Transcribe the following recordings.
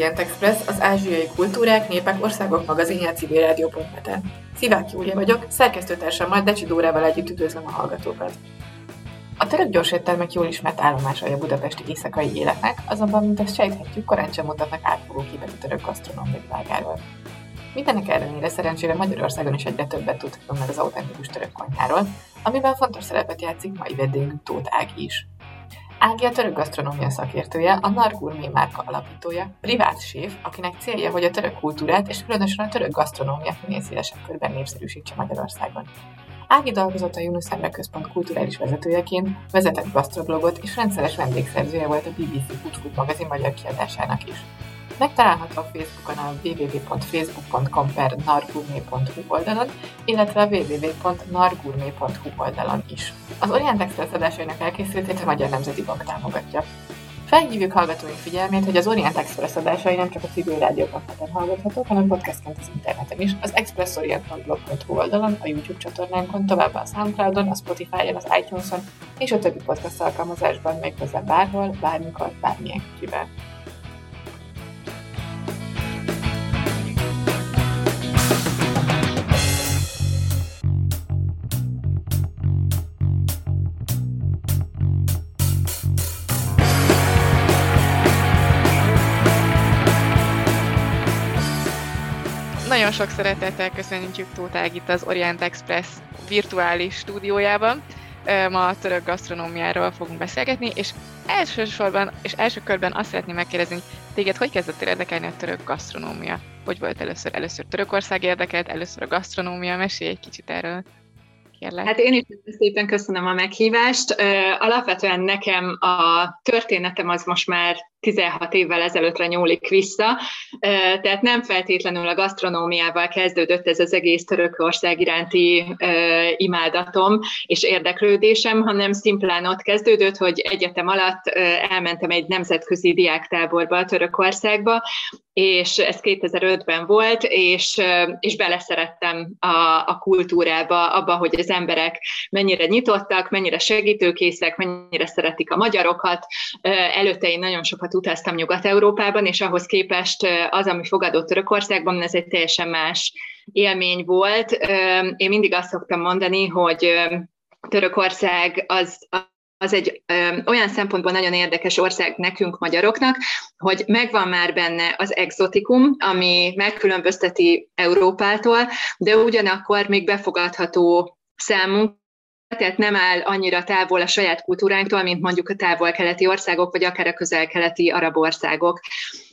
Orient Express, az ázsiai kultúrák, népek, országok magazinja civil rádió.net-en. Szivák Júlia vagyok, szerkesztőtársammal Decsi Dórával együtt üdvözlöm a hallgatókat. A török gyorséttermek jól ismert állomásai a budapesti éjszakai életnek, azonban, mint azt sejthetjük, korán sem mutatnak átfogó képet a török gasztronómia világáról. Mindenek ellenére szerencsére Magyarországon is egyre többet tudhatunk meg az autentikus török konyháról, amiben fontos szerepet játszik mai vendégünk Tóth Ági is. Ági a török gasztronómia szakértője, a Nargurmé márka alapítója, privát séf, akinek célja, hogy a török kultúrát és különösen a török gasztronómiát minél szélesebb körben népszerűsítse Magyarországon. Ági dolgozott a Yunus Emre Központ kulturális vezetőjeként, vezetett gasztroblogot és rendszeres vendégszerzője volt a BBC Food Food magazin magyar kiadásának is. Megtalálható a Facebookon a www.facebook.com per nargurmé.hu oldalon, illetve a www.nargurmé.hu oldalon is. Az Orient Express adásainak elkészültét a Magyar Nemzeti Bank támogatja. Felhívjuk hallgatóink figyelmét, hogy az Orient Express adásai nem csak a civil rádiókaphatán hallgathatók, hanem podcastként az interneten is, az expressorient.blog.hu oldalon, a YouTube csatornánkon, továbbá a Soundcloudon, a Spotify-on, az iTunes-on és a többi podcast alkalmazásban méghozzá bárhol, bármikor, bármilyen kivel. Nagyon sok szeretettel köszönjük Tóth Ágit az Orient Express virtuális stúdiójában. Ma a török gasztronómiáról fogunk beszélgetni, és elsősorban és első körben azt szeretném megkérdezni, téged hogy kezdett érdekelni a török gasztronómia? Hogy volt először? Először Törökország érdekelt, először a gasztronómia? Mesélj egy kicsit erről. Kérlek. Hát én is szépen köszönöm a meghívást. Alapvetően nekem a történetem az most már 16 évvel ezelőttre nyúlik vissza, tehát nem feltétlenül a gasztronómiával kezdődött ez az egész Törökország iránti imádatom és érdeklődésem, hanem szimplán ott kezdődött, hogy egyetem alatt elmentem egy nemzetközi diáktáborba Törökországba, és ez 2005-ben volt, és, és beleszerettem a, a kultúrába, abba, hogy az emberek mennyire nyitottak, mennyire segítőkészek, mennyire szeretik a magyarokat. Előtte én nagyon sokat sokat utaztam Nyugat-Európában, és ahhoz képest az, ami fogadott Törökországban, ez egy teljesen más élmény volt. Én mindig azt szoktam mondani, hogy Törökország az, az egy ö, olyan szempontból nagyon érdekes ország nekünk, magyaroknak, hogy megvan már benne az exotikum, ami megkülönbözteti Európától, de ugyanakkor még befogadható számunk, tehát nem áll annyira távol a saját kultúránktól, mint mondjuk a távol-keleti országok, vagy akár a közel-keleti arab országok.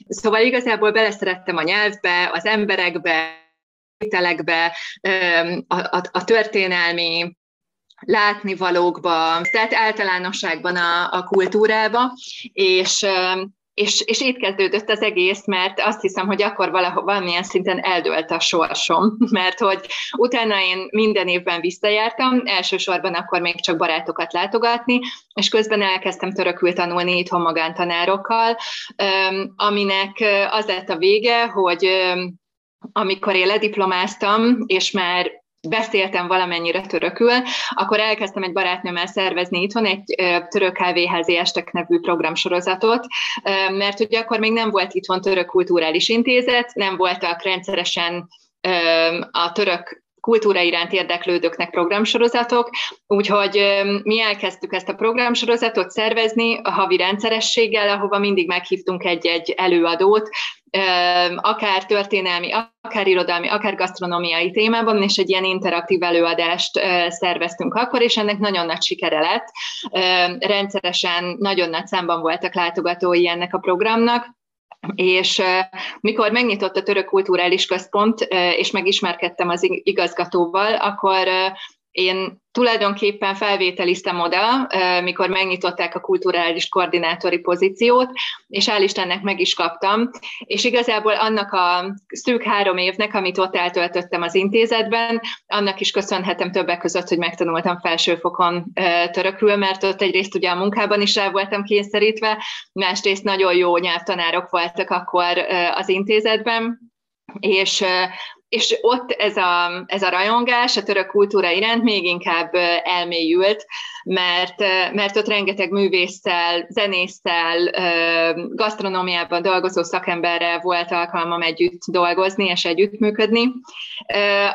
Szóval igazából beleszerettem a nyelvbe, az emberekbe, a, a, a történelmi látnivalókba, tehát általánosságban a, a kultúrába, és és, és itt kezdődött az egész, mert azt hiszem, hogy akkor valahol, valamilyen szinten eldőlt a sorsom, mert hogy utána én minden évben visszajártam, elsősorban akkor még csak barátokat látogatni, és közben elkezdtem törökül tanulni itthon magántanárokkal, aminek az lett a vége, hogy amikor én lediplomáztam, és már beszéltem valamennyire törökül, akkor elkezdtem egy barátnőmmel szervezni itthon egy török kávéházi estek nevű programsorozatot, mert ugye akkor még nem volt itthon török kulturális intézet, nem voltak rendszeresen a török kultúra iránt érdeklődőknek programsorozatok, úgyhogy mi elkezdtük ezt a programsorozatot szervezni a havi rendszerességgel, ahova mindig meghívtunk egy-egy előadót, akár történelmi, akár irodalmi, akár gasztronómiai témában, és egy ilyen interaktív előadást szerveztünk akkor, és ennek nagyon nagy sikere lett. Rendszeresen nagyon nagy számban voltak látogatói ennek a programnak, és mikor megnyitott a Török Kulturális Központ, és megismerkedtem az igazgatóval, akkor én tulajdonképpen felvételiztem oda, mikor megnyitották a kulturális koordinátori pozíciót, és hál' meg is kaptam, és igazából annak a szűk három évnek, amit ott eltöltöttem az intézetben, annak is köszönhetem többek között, hogy megtanultam felsőfokon törökül, mert ott egyrészt ugye a munkában is el voltam kényszerítve, másrészt nagyon jó nyelvtanárok voltak akkor az intézetben, és és ott ez a, ez a rajongás a török kultúra iránt még inkább elmélyült, mert, mert ott rengeteg művésszel, zenésszel, gasztronómiában dolgozó szakemberrel volt alkalmam együtt dolgozni és együttműködni.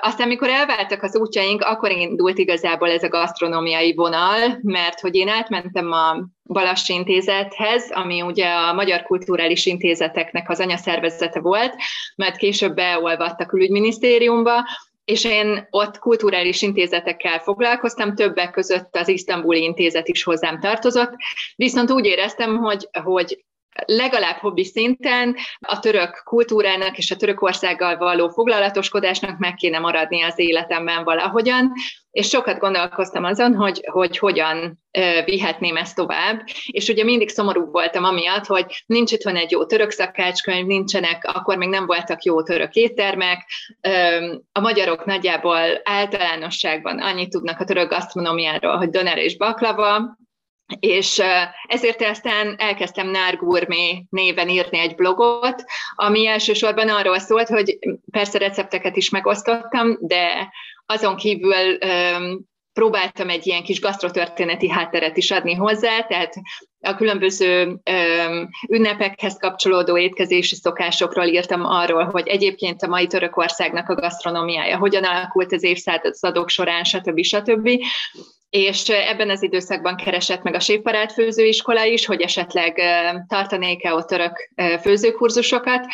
Aztán, mikor elváltak az útjaink, akkor indult igazából ez a gasztronómiai vonal, mert hogy én átmentem a Balas Intézethez, ami ugye a Magyar Kulturális Intézeteknek az anyaszervezete volt, mert később beolvadt a külügyminisztériumba, és én ott kulturális intézetekkel foglalkoztam, többek között az isztambuli intézet is hozzám tartozott, viszont úgy éreztem, hogy, hogy legalább hobbi szinten a török kultúrának és a Törökországgal való foglalatoskodásnak meg kéne maradni az életemben valahogyan, és sokat gondolkoztam azon, hogy, hogy hogyan vihetném ezt tovább, és ugye mindig szomorú voltam amiatt, hogy nincs itthon egy jó török szakácskönyv, nincsenek, akkor még nem voltak jó török éttermek, a magyarok nagyjából általánosságban annyit tudnak a török gasztronómiáról, hogy döner és baklava, és ezért aztán elkezdtem Nárgurmé néven írni egy blogot, ami elsősorban arról szólt, hogy persze recepteket is megosztottam, de azon kívül próbáltam egy ilyen kis gasztrotörténeti hátteret is adni hozzá, tehát a különböző ünnepekhez kapcsolódó étkezési szokásokról írtam arról, hogy egyébként a mai Törökországnak a gasztronómiája hogyan alakult az évszázadok során, stb. stb. És ebben az időszakban keresett meg a Séfbarát főzőiskola is, hogy esetleg tartanék-e ott török főzőkurzusokat,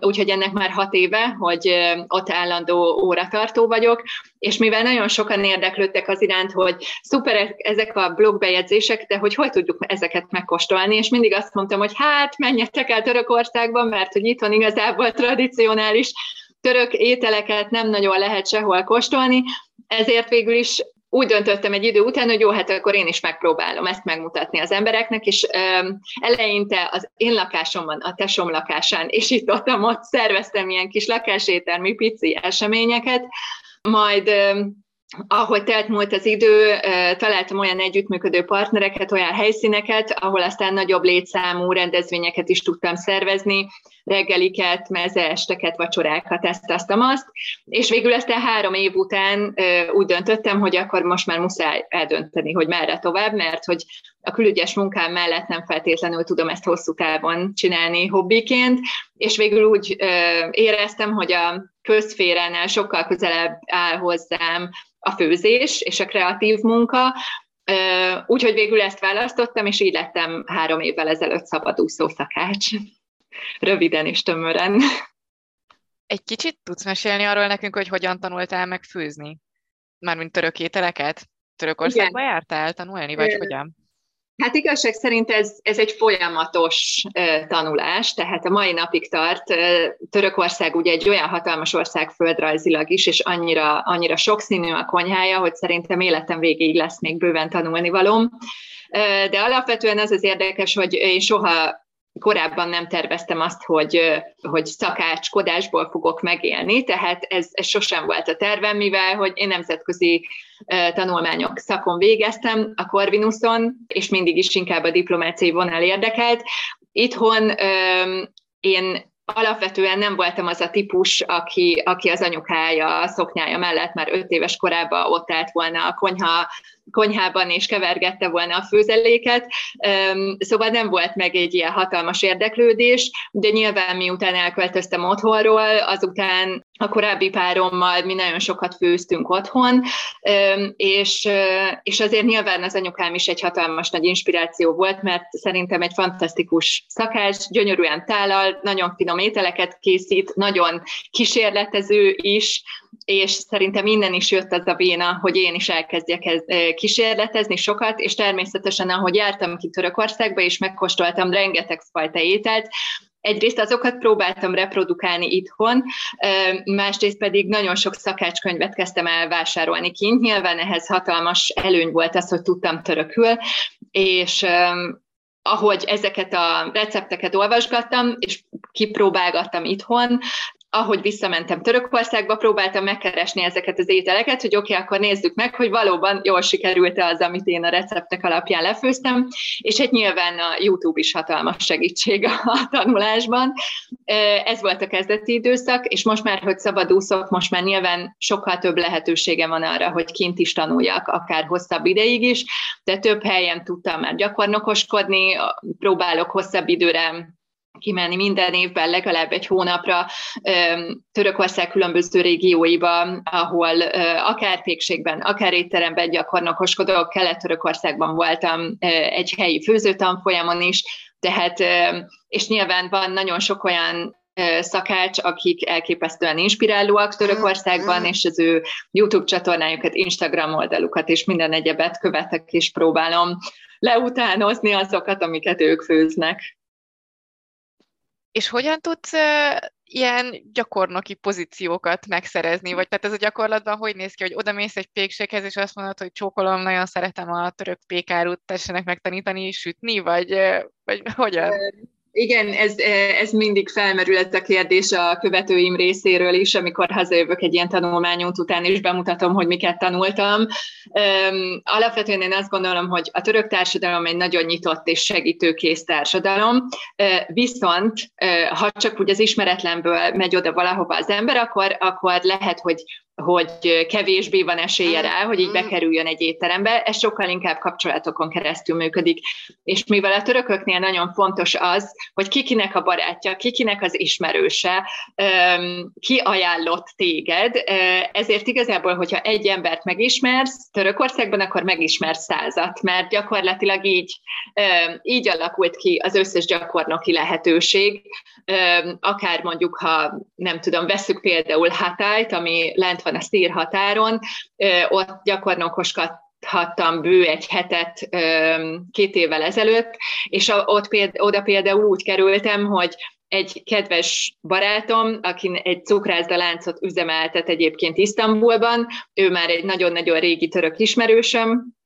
úgyhogy ennek már hat éve, hogy ott állandó óratartó vagyok, és mivel nagyon sokan érdeklődtek az iránt, hogy szuper ezek a blogbejegyzések, de hogy hogy tudjuk ezeket megkóstolni, és mindig azt mondtam, hogy hát menjetek el Törökországban, mert hogy itt van igazából tradicionális török ételeket nem nagyon lehet sehol kóstolni, ezért végül is úgy döntöttem egy idő után, hogy jó, hát akkor én is megpróbálom ezt megmutatni az embereknek, és um, eleinte az én lakásomban, a tesom lakásán, és itt ott, ott szerveztem ilyen kis lakásételmi pici eseményeket, majd um, ahogy telt múlt az idő, találtam olyan együttműködő partnereket, olyan helyszíneket, ahol aztán nagyobb létszámú rendezvényeket is tudtam szervezni, reggeliket, mezeesteket, vacsorákat, ezt, azt, azt. És végül aztán három év után úgy döntöttem, hogy akkor most már muszáj eldönteni, hogy merre tovább, mert hogy a külügyes munkám mellett nem feltétlenül tudom ezt hosszú távon csinálni hobbiként, és végül úgy éreztem, hogy a közféránál sokkal közelebb áll hozzám a főzés és a kreatív munka, úgyhogy végül ezt választottam, és így lettem három évvel ezelőtt szabadúszó szakács. Röviden és tömören. Egy kicsit tudsz mesélni arról nekünk, hogy hogyan tanultál meg főzni? Mármint török ételeket? Törökországba Igen. jártál tanulni, vagy hogyan? Hát igazság szerint ez, ez egy folyamatos tanulás, tehát a mai napig tart. Törökország ugye egy olyan hatalmas ország földrajzilag is, és annyira, annyira sokszínű a konyhája, hogy szerintem életem végéig lesz még bőven tanulnivalóm. Uh, de alapvetően az az érdekes, hogy én soha korábban nem terveztem azt, hogy, hogy szakácskodásból fogok megélni, tehát ez, ez sosem volt a tervem, mivel hogy én nemzetközi tanulmányok szakon végeztem a Corvinuson, és mindig is inkább a diplomáciai vonal érdekelt. Itthon én alapvetően nem voltam az a típus, aki, aki az anyukája, a szoknyája mellett már öt éves korában ott állt volna a konyha konyhában és kevergette volna a főzeléket, szóval nem volt meg egy ilyen hatalmas érdeklődés, de nyilván miután elköltöztem otthonról, azután a korábbi párommal mi nagyon sokat főztünk otthon, és, és azért nyilván az anyukám is egy hatalmas nagy inspiráció volt, mert szerintem egy fantasztikus szakás, gyönyörűen tálal, nagyon finom ételeket készít, nagyon kísérletező is, és szerintem innen is jött az a véna, hogy én is elkezdjek ez, kísérletezni sokat, és természetesen, ahogy jártam ki Törökországba, és megkóstoltam rengeteg fajta ételt, Egyrészt azokat próbáltam reprodukálni itthon, másrészt pedig nagyon sok szakácskönyvet kezdtem el vásárolni kint. Nyilván ehhez hatalmas előny volt az, hogy tudtam törökül, és ahogy ezeket a recepteket olvasgattam, és kipróbálgattam itthon, ahogy visszamentem Törökországba, próbáltam megkeresni ezeket az ételeket, hogy oké, okay, akkor nézzük meg, hogy valóban jól sikerült-e az, amit én a receptek alapján lefőztem, és hát nyilván a YouTube is hatalmas segítség a tanulásban. Ez volt a kezdeti időszak, és most már, hogy szabadúszok, most már nyilván sokkal több lehetősége van arra, hogy kint is tanuljak, akár hosszabb ideig is, de több helyen tudtam már gyakornokoskodni, próbálok hosszabb időre kimenni minden évben legalább egy hónapra Törökország különböző régióiba, ahol akár pékségben, akár étteremben gyakornokoskodok. Kelet-Törökországban voltam egy helyi főzőtanfolyamon is, tehát, és nyilván van nagyon sok olyan szakács, akik elképesztően inspirálóak Törökországban, és az ő YouTube csatornájukat, Instagram oldalukat és minden egyebet követek, és próbálom leutánozni azokat, amiket ők főznek. És hogyan tudsz ilyen gyakornoki pozíciókat megszerezni? Vagy tehát ez a gyakorlatban hogy néz ki, hogy oda mész egy pékséghez, és azt mondod, hogy csókolom, nagyon szeretem a török pékárút, tessenek megtanítani sütni, vagy, vagy hogyan? Igen, ez, ez mindig felmerül ez a kérdés a követőim részéről is, amikor hazajövök egy ilyen tanulmányút után, és bemutatom, hogy miket tanultam. Alapvetően én azt gondolom, hogy a török társadalom egy nagyon nyitott és segítőkész társadalom, viszont ha csak úgy az ismeretlenből megy oda valahova az ember, akkor, akkor lehet, hogy hogy kevésbé van esélye rá, hogy így bekerüljön egy étterembe, ez sokkal inkább kapcsolatokon keresztül működik. És mivel a törököknél nagyon fontos az, hogy kikinek a barátja, kikinek az ismerőse, ki ajánlott téged, ezért igazából, hogyha egy embert megismersz Törökországban, akkor megismersz százat, mert gyakorlatilag így, így alakult ki az összes gyakornoki lehetőség, akár mondjuk, ha nem tudom, veszük például Hatályt, ami lent van a szír határon, ott gyakornokoskat hattam bő egy hetet két évvel ezelőtt, és ott például, oda például úgy kerültem, hogy egy kedves barátom, aki egy cukrászdaláncot üzemeltet egyébként Isztambulban, ő már egy nagyon-nagyon régi török ismerősöm,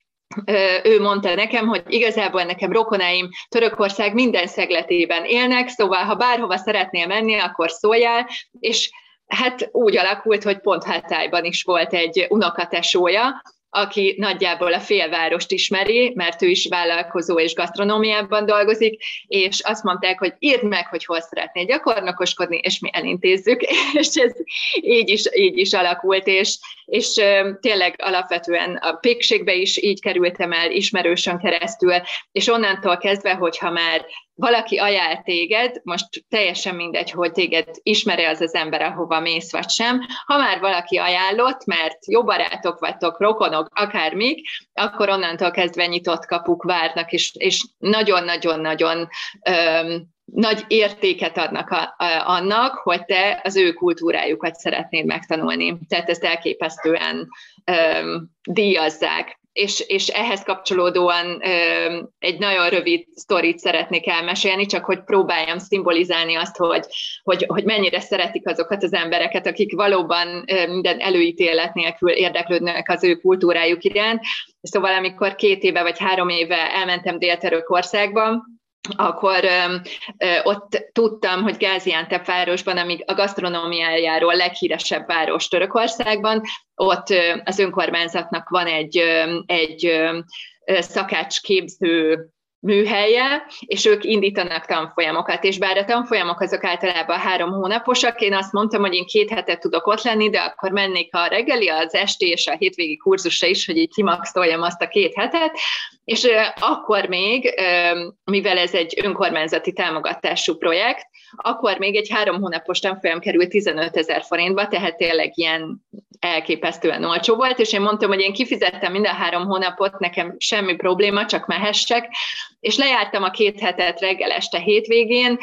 ő mondta nekem, hogy igazából nekem rokonáim Törökország minden szegletében élnek, szóval ha bárhova szeretnél menni, akkor szóljál, és hát úgy alakult, hogy pont Hatályban is volt egy unokatesója, aki nagyjából a félvárost ismeri, mert ő is vállalkozó és gasztronómiában dolgozik, és azt mondták, hogy írd meg, hogy hol szeretnél gyakornokoskodni, és mi elintézzük, és ez így is, így is alakult, és, és tényleg alapvetően a pékségbe is így kerültem el ismerősön keresztül, és onnantól kezdve, hogyha már valaki ajánl téged, most teljesen mindegy, hogy téged ismeri az az ember, ahova mész vagy sem, ha már valaki ajánlott, mert jó barátok vagytok, rokonok, akármik, akkor onnantól kezdve nyitott kapuk várnak, és, és nagyon-nagyon-nagyon nagy értéket adnak a, a, annak, hogy te az ő kultúrájukat szeretnéd megtanulni. Tehát ezt elképesztően öm, díjazzák és, és ehhez kapcsolódóan ö, egy nagyon rövid sztorit szeretnék elmesélni, csak hogy próbáljam szimbolizálni azt, hogy, hogy, hogy mennyire szeretik azokat az embereket, akik valóban ö, minden előítélet nélkül érdeklődnek az ő kultúrájuk iránt. Szóval amikor két éve vagy három éve elmentem Dél-Törökországba, akkor ö, ö, ott tudtam, hogy Gáziantep városban, amíg a gasztronómiájáról leghíresebb város Törökországban, ott ö, az önkormányzatnak van egy, ö, egy ö, szakácsképző műhelye, és ők indítanak tanfolyamokat, és bár a tanfolyamok azok általában három hónaposak, én azt mondtam, hogy én két hetet tudok ott lenni, de akkor mennék a reggeli, az esti és a hétvégi kurzusra is, hogy így kimaxoljam azt a két hetet, és akkor még, mivel ez egy önkormányzati támogatású projekt, akkor még egy három hónapos tanfolyam került 15 ezer forintba, tehát tényleg ilyen elképesztően olcsó volt, és én mondtam, hogy én kifizettem minden három hónapot, nekem semmi probléma, csak mehessek, és lejártam a két hetet reggel este hétvégén,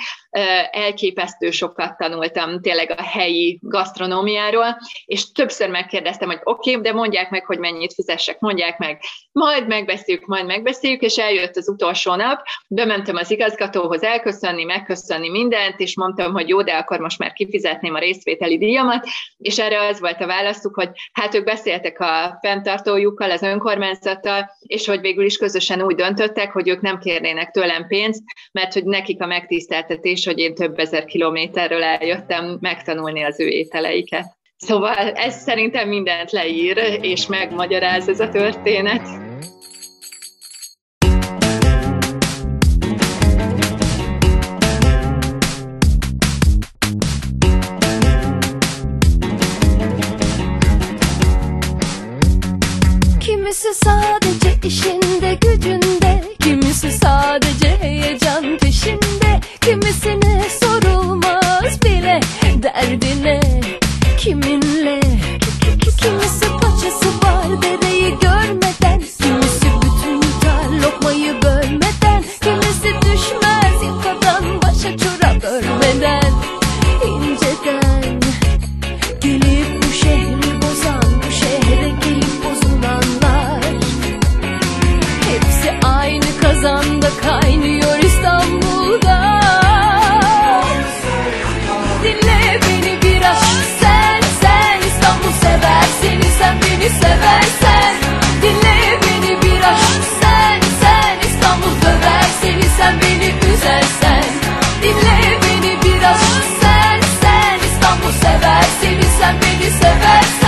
elképesztő sokat tanultam tényleg a helyi gasztronómiáról, és többször megkérdeztem, hogy oké, okay, de mondják meg, hogy mennyit fizessek, mondják meg, majd megbeszéljük, majd megbeszéljük, és eljött az utolsó nap, bementem az igazgatóhoz elköszönni, megköszönni mindent, és mondtam, hogy jó, de akkor most már kifizetném a részvételi díjamat, és erre az volt a válaszuk, hogy hát ők beszéltek a fenntartójukkal, az önkormányzattal, és hogy végül is közösen úgy döntöttek, hogy ők nem kérnének tőlem pénzt, mert hogy nekik a megtiszteltetés, hogy én több ezer kilométerről eljöttem megtanulni az ő ételeiket. Szóval ez szerintem mindent leír, és megmagyaráz ez a történet. Kimisi sadece işinde gücünde. Kimisi sadece heyecan peşinde. Kimisine sorulmaz bile derdine. Kiminle vice versa.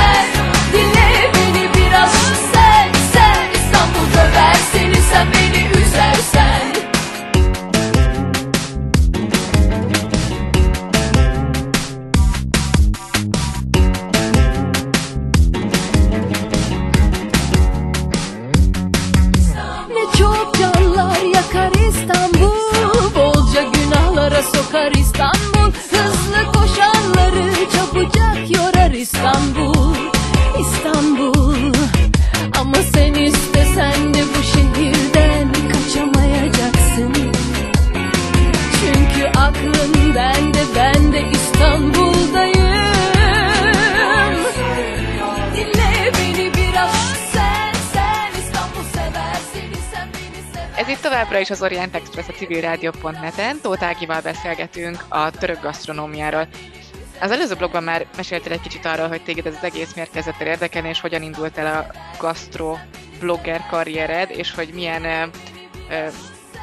Is az Orient Express a civilrádió.net-en. Tóth Ágival beszélgetünk a török gasztronómiáról. Az előző blogban már meséltél egy kicsit arról, hogy téged ez az egész miért kezdett el érdekelni, és hogyan indult el a gasztro blogger karriered, és hogy milyen, ö, ö,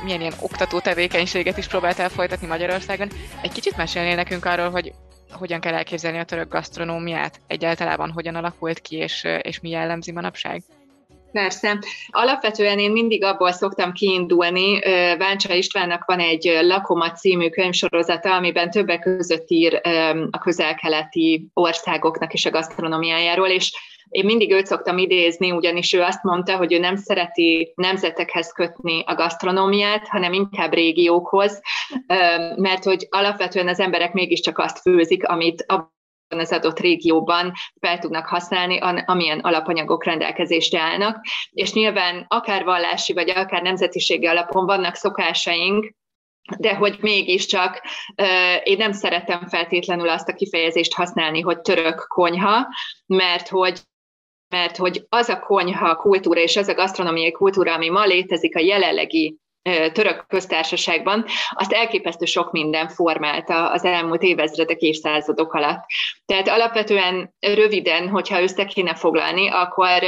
milyen ilyen oktató tevékenységet is próbáltál folytatni Magyarországon. Egy kicsit mesélnél nekünk arról, hogy hogyan kell elképzelni a török gasztronómiát, egyáltalán hogyan alakult ki, és, és mi jellemzi manapság? Persze. Alapvetően én mindig abból szoktam kiindulni, Váncsa Istvánnak van egy Lakoma című könyvsorozata, amiben többek között ír a közel-keleti országoknak is a gasztronómiájáról, és én mindig őt szoktam idézni, ugyanis ő azt mondta, hogy ő nem szereti nemzetekhez kötni a gasztronómiát, hanem inkább régiókhoz, mert hogy alapvetően az emberek mégiscsak azt főzik, amit az adott régióban fel tudnak használni, amilyen alapanyagok rendelkezésre állnak. És nyilván akár vallási, vagy akár nemzetiségi alapon vannak szokásaink, de hogy mégiscsak én nem szeretem feltétlenül azt a kifejezést használni, hogy török konyha, mert hogy mert hogy az a konyha kultúra és az a gasztronómiai kultúra, ami ma létezik a jelenlegi török köztársaságban, azt elképesztő sok minden formálta az elmúlt évezredek, évszázadok alatt. Tehát alapvetően röviden, hogyha össze kéne foglalni, akkor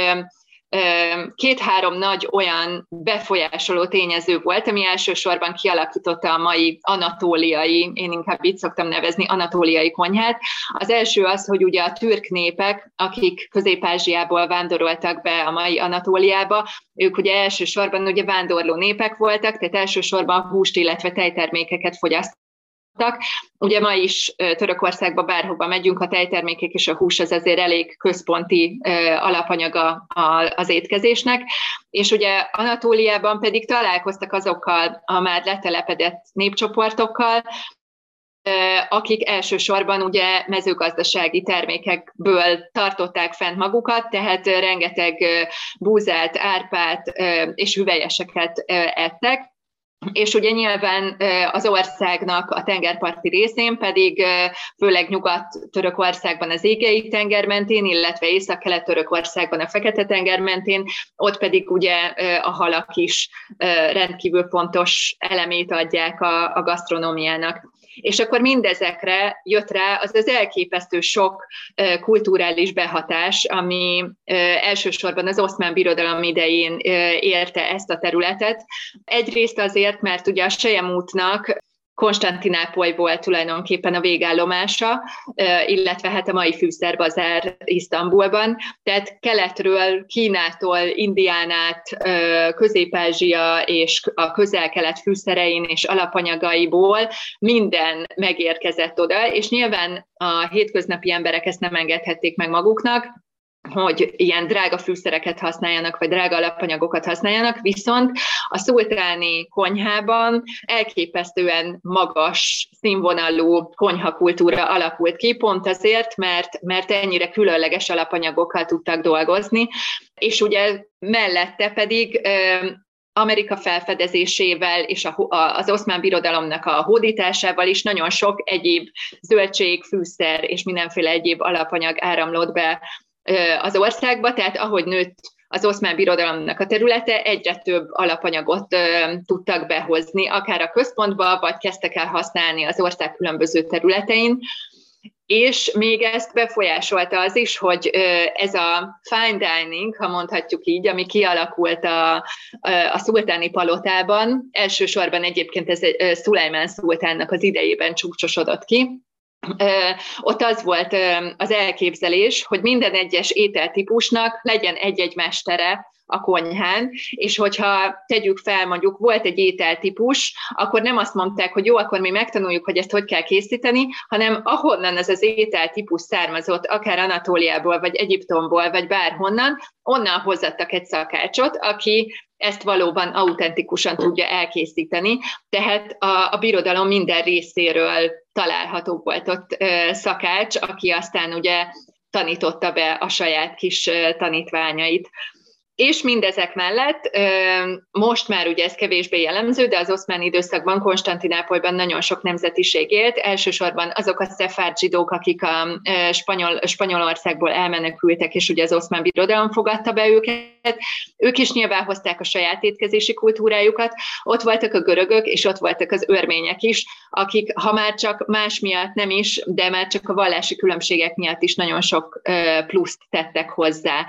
két-három nagy olyan befolyásoló tényező volt, ami elsősorban kialakította a mai anatóliai, én inkább így szoktam nevezni, anatóliai konyhát. Az első az, hogy ugye a türk népek, akik Közép-Ázsiából vándoroltak be a mai Anatóliába, ők ugye elsősorban ugye vándorló népek voltak, tehát elsősorban húst, illetve tejtermékeket fogyasztottak, Ugye ma is Törökországba bárhova megyünk, a tejtermékek és a hús az azért elég központi alapanyaga az étkezésnek, és ugye Anatóliában pedig találkoztak azokkal a már letelepedett népcsoportokkal, akik elsősorban ugye mezőgazdasági termékekből tartották fent magukat, tehát rengeteg búzát, árpát és hüvelyeseket ettek, és ugye nyilván az országnak a tengerparti részén pedig főleg Nyugat-Törökországban az égei tenger mentén, illetve Észak-Kelet-Törökországban a Fekete-tenger mentén, ott pedig ugye a halak is rendkívül fontos elemét adják a, a gasztronómiának. És akkor mindezekre jött rá az az elképesztő sok kulturális behatás, ami elsősorban az oszmán birodalom idején érte ezt a területet. Egyrészt azért, mert ugye a Sejemútnak Konstantinápolyból tulajdonképpen a végállomása, illetve hát a mai fűszerbazár Isztambulban. Tehát keletről, Kínától, Indiánát, Közép-Ázsia és a közel-kelet fűszerein és alapanyagaiból minden megérkezett oda, és nyilván a hétköznapi emberek ezt nem engedhették meg maguknak, hogy ilyen drága fűszereket használjanak, vagy drága alapanyagokat használjanak, viszont a szultáni konyhában elképesztően magas színvonalú konyhakultúra alakult ki, pont azért, mert, mert ennyire különleges alapanyagokkal tudtak dolgozni, és ugye mellette pedig Amerika felfedezésével és a, az oszmán birodalomnak a hódításával is nagyon sok egyéb zöldség, fűszer és mindenféle egyéb alapanyag áramlott be az országba, tehát ahogy nőtt az oszmán birodalomnak a területe, egyre több alapanyagot tudtak behozni, akár a központba, vagy kezdtek el használni az ország különböző területein. És még ezt befolyásolta az is, hogy ez a fine dining, ha mondhatjuk így, ami kialakult a, a szultáni palotában, elsősorban egyébként ez Szulajmán szultánnak az idejében csúcsosodott ki, ott az volt az elképzelés, hogy minden egyes ételtípusnak legyen egy-egy mestere a konyhán, és hogyha tegyük fel, mondjuk volt egy ételtípus, akkor nem azt mondták, hogy jó, akkor mi megtanuljuk, hogy ezt hogy kell készíteni, hanem ahonnan ez az ételtípus származott, akár Anatóliából, vagy Egyiptomból, vagy bárhonnan, onnan hozattak egy szakácsot, aki ezt valóban autentikusan tudja elkészíteni. Tehát a, a birodalom minden részéről található volt ott szakács, aki aztán ugye tanította be a saját kis tanítványait. És mindezek mellett most már ugye ez kevésbé jellemző, de az oszmán időszakban Konstantinápolyban nagyon sok nemzetiség élt, elsősorban azok a szefárd zsidók, akik a Spanyol, Spanyolországból elmenekültek, és ugye az oszmán birodalom fogadta be őket, ők is nyilván hozták a saját étkezési kultúrájukat, ott voltak a görögök, és ott voltak az örmények is, akik ha már csak más miatt nem is, de már csak a vallási különbségek miatt is nagyon sok pluszt tettek hozzá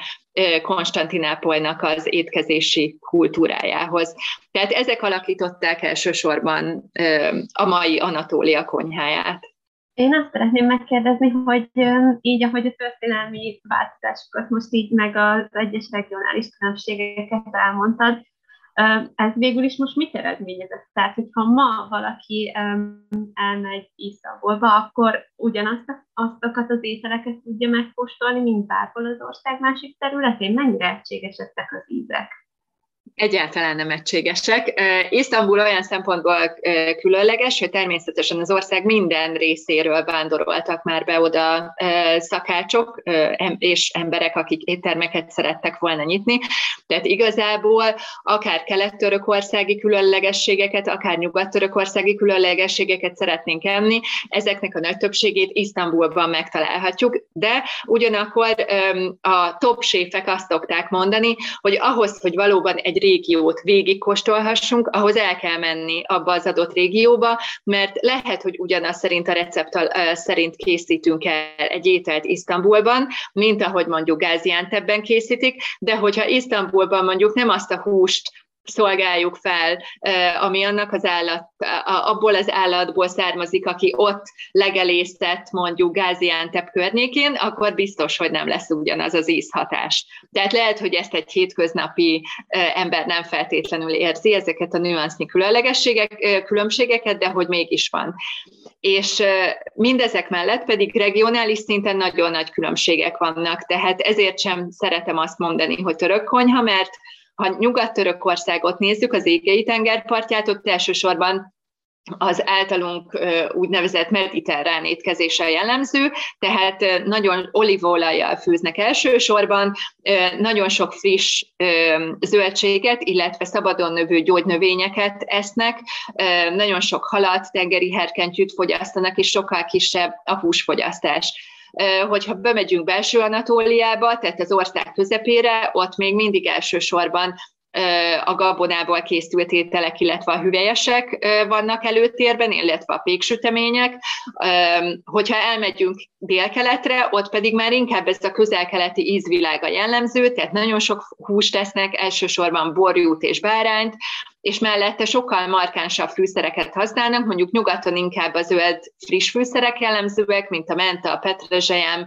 Konstantinápolynak az étkezési kultúrájához. Tehát ezek alakították elsősorban a mai Anatólia konyháját. Én azt szeretném megkérdezni, hogy így, ahogy a történelmi változásokat most így meg az egyes regionális különbségeket elmondtad, ez végül is most mit eredményezett? Tehát, hogyha ma valaki elmegy Isztambulba, akkor ugyanazt azokat az ételeket tudja megkóstolni, mint bárhol az ország másik területén? Mennyire egységesedtek az ízek? Egyáltalán nem egységesek. Isztambul olyan szempontból különleges, hogy természetesen az ország minden részéről vándoroltak már be oda szakácsok és emberek, akik éttermeket szerettek volna nyitni. Tehát igazából akár kelet-törökországi különlegességeket, akár nyugat-törökországi különlegességeket szeretnénk enni, ezeknek a nagy többségét Isztambulban megtalálhatjuk, de ugyanakkor a top séfek azt szokták mondani, hogy ahhoz, hogy valóban egy régiót végigkóstolhassunk, ahhoz el kell menni abba az adott régióba, mert lehet, hogy ugyanaz szerint a recept szerint készítünk el egy ételt Isztambulban, mint ahogy mondjuk Gáziántebben készítik, de hogyha Isztambulban mondjuk nem azt a húst szolgáljuk fel, ami annak az állat, abból az állatból származik, aki ott legelésztett mondjuk Gáziántep környékén, akkor biztos, hogy nem lesz ugyanaz az ízhatás. Tehát lehet, hogy ezt egy hétköznapi ember nem feltétlenül érzi, ezeket a nüansznyi különlegességek, különbségeket, de hogy mégis van. És mindezek mellett pedig regionális szinten nagyon nagy különbségek vannak, tehát ezért sem szeretem azt mondani, hogy török konyha, mert ha Nyugat-Törökországot nézzük, az égei tengerpartját, ott elsősorban az általunk úgynevezett mediterrán étkezéssel jellemző, tehát nagyon olívaolajjal főznek elsősorban, nagyon sok friss zöldséget, illetve szabadon növő gyógynövényeket esznek, nagyon sok halat, tengeri herkentyűt fogyasztanak, és sokkal kisebb a húsfogyasztás hogyha bemegyünk belső Anatóliába, tehát az ország közepére, ott még mindig elsősorban a gabonából készült ételek, illetve a hüvelyesek vannak előtérben, illetve a péksütemények. Hogyha elmegyünk délkeletre, ott pedig már inkább ez a közel-keleti ízvilága jellemző, tehát nagyon sok húst tesznek, elsősorban borjút és bárányt, és mellette sokkal markánsabb fűszereket használnak, mondjuk nyugaton inkább a zöld friss fűszerek jellemzőek, mint a menta, a petrezselyem,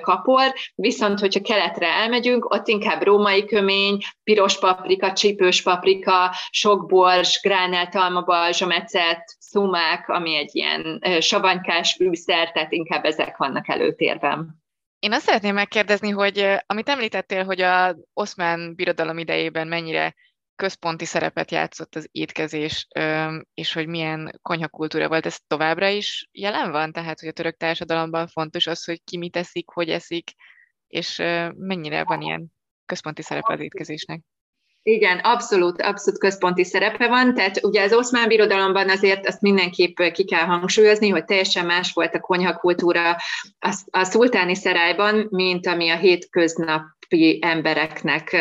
kapor, viszont hogyha keletre elmegyünk, ott inkább római kömény, piros paprika, csípős paprika, sok bors, gránált almabalzsa, metszet, szumák, ami egy ilyen savanykás fűszer, tehát inkább ezek vannak előtérben. Én azt szeretném megkérdezni, hogy amit említettél, hogy a oszmán birodalom idejében mennyire központi szerepet játszott az étkezés, és hogy milyen konyhakultúra volt, ez továbbra is jelen van? Tehát, hogy a török társadalomban fontos az, hogy ki mit eszik, hogy eszik, és mennyire van ilyen központi szerepe az étkezésnek? Igen, abszolút, abszolút központi szerepe van, tehát ugye az oszmán birodalomban azért azt mindenképp ki kell hangsúlyozni, hogy teljesen más volt a konyhakultúra a, a szultáni szerályban, mint ami a hétköznap embereknek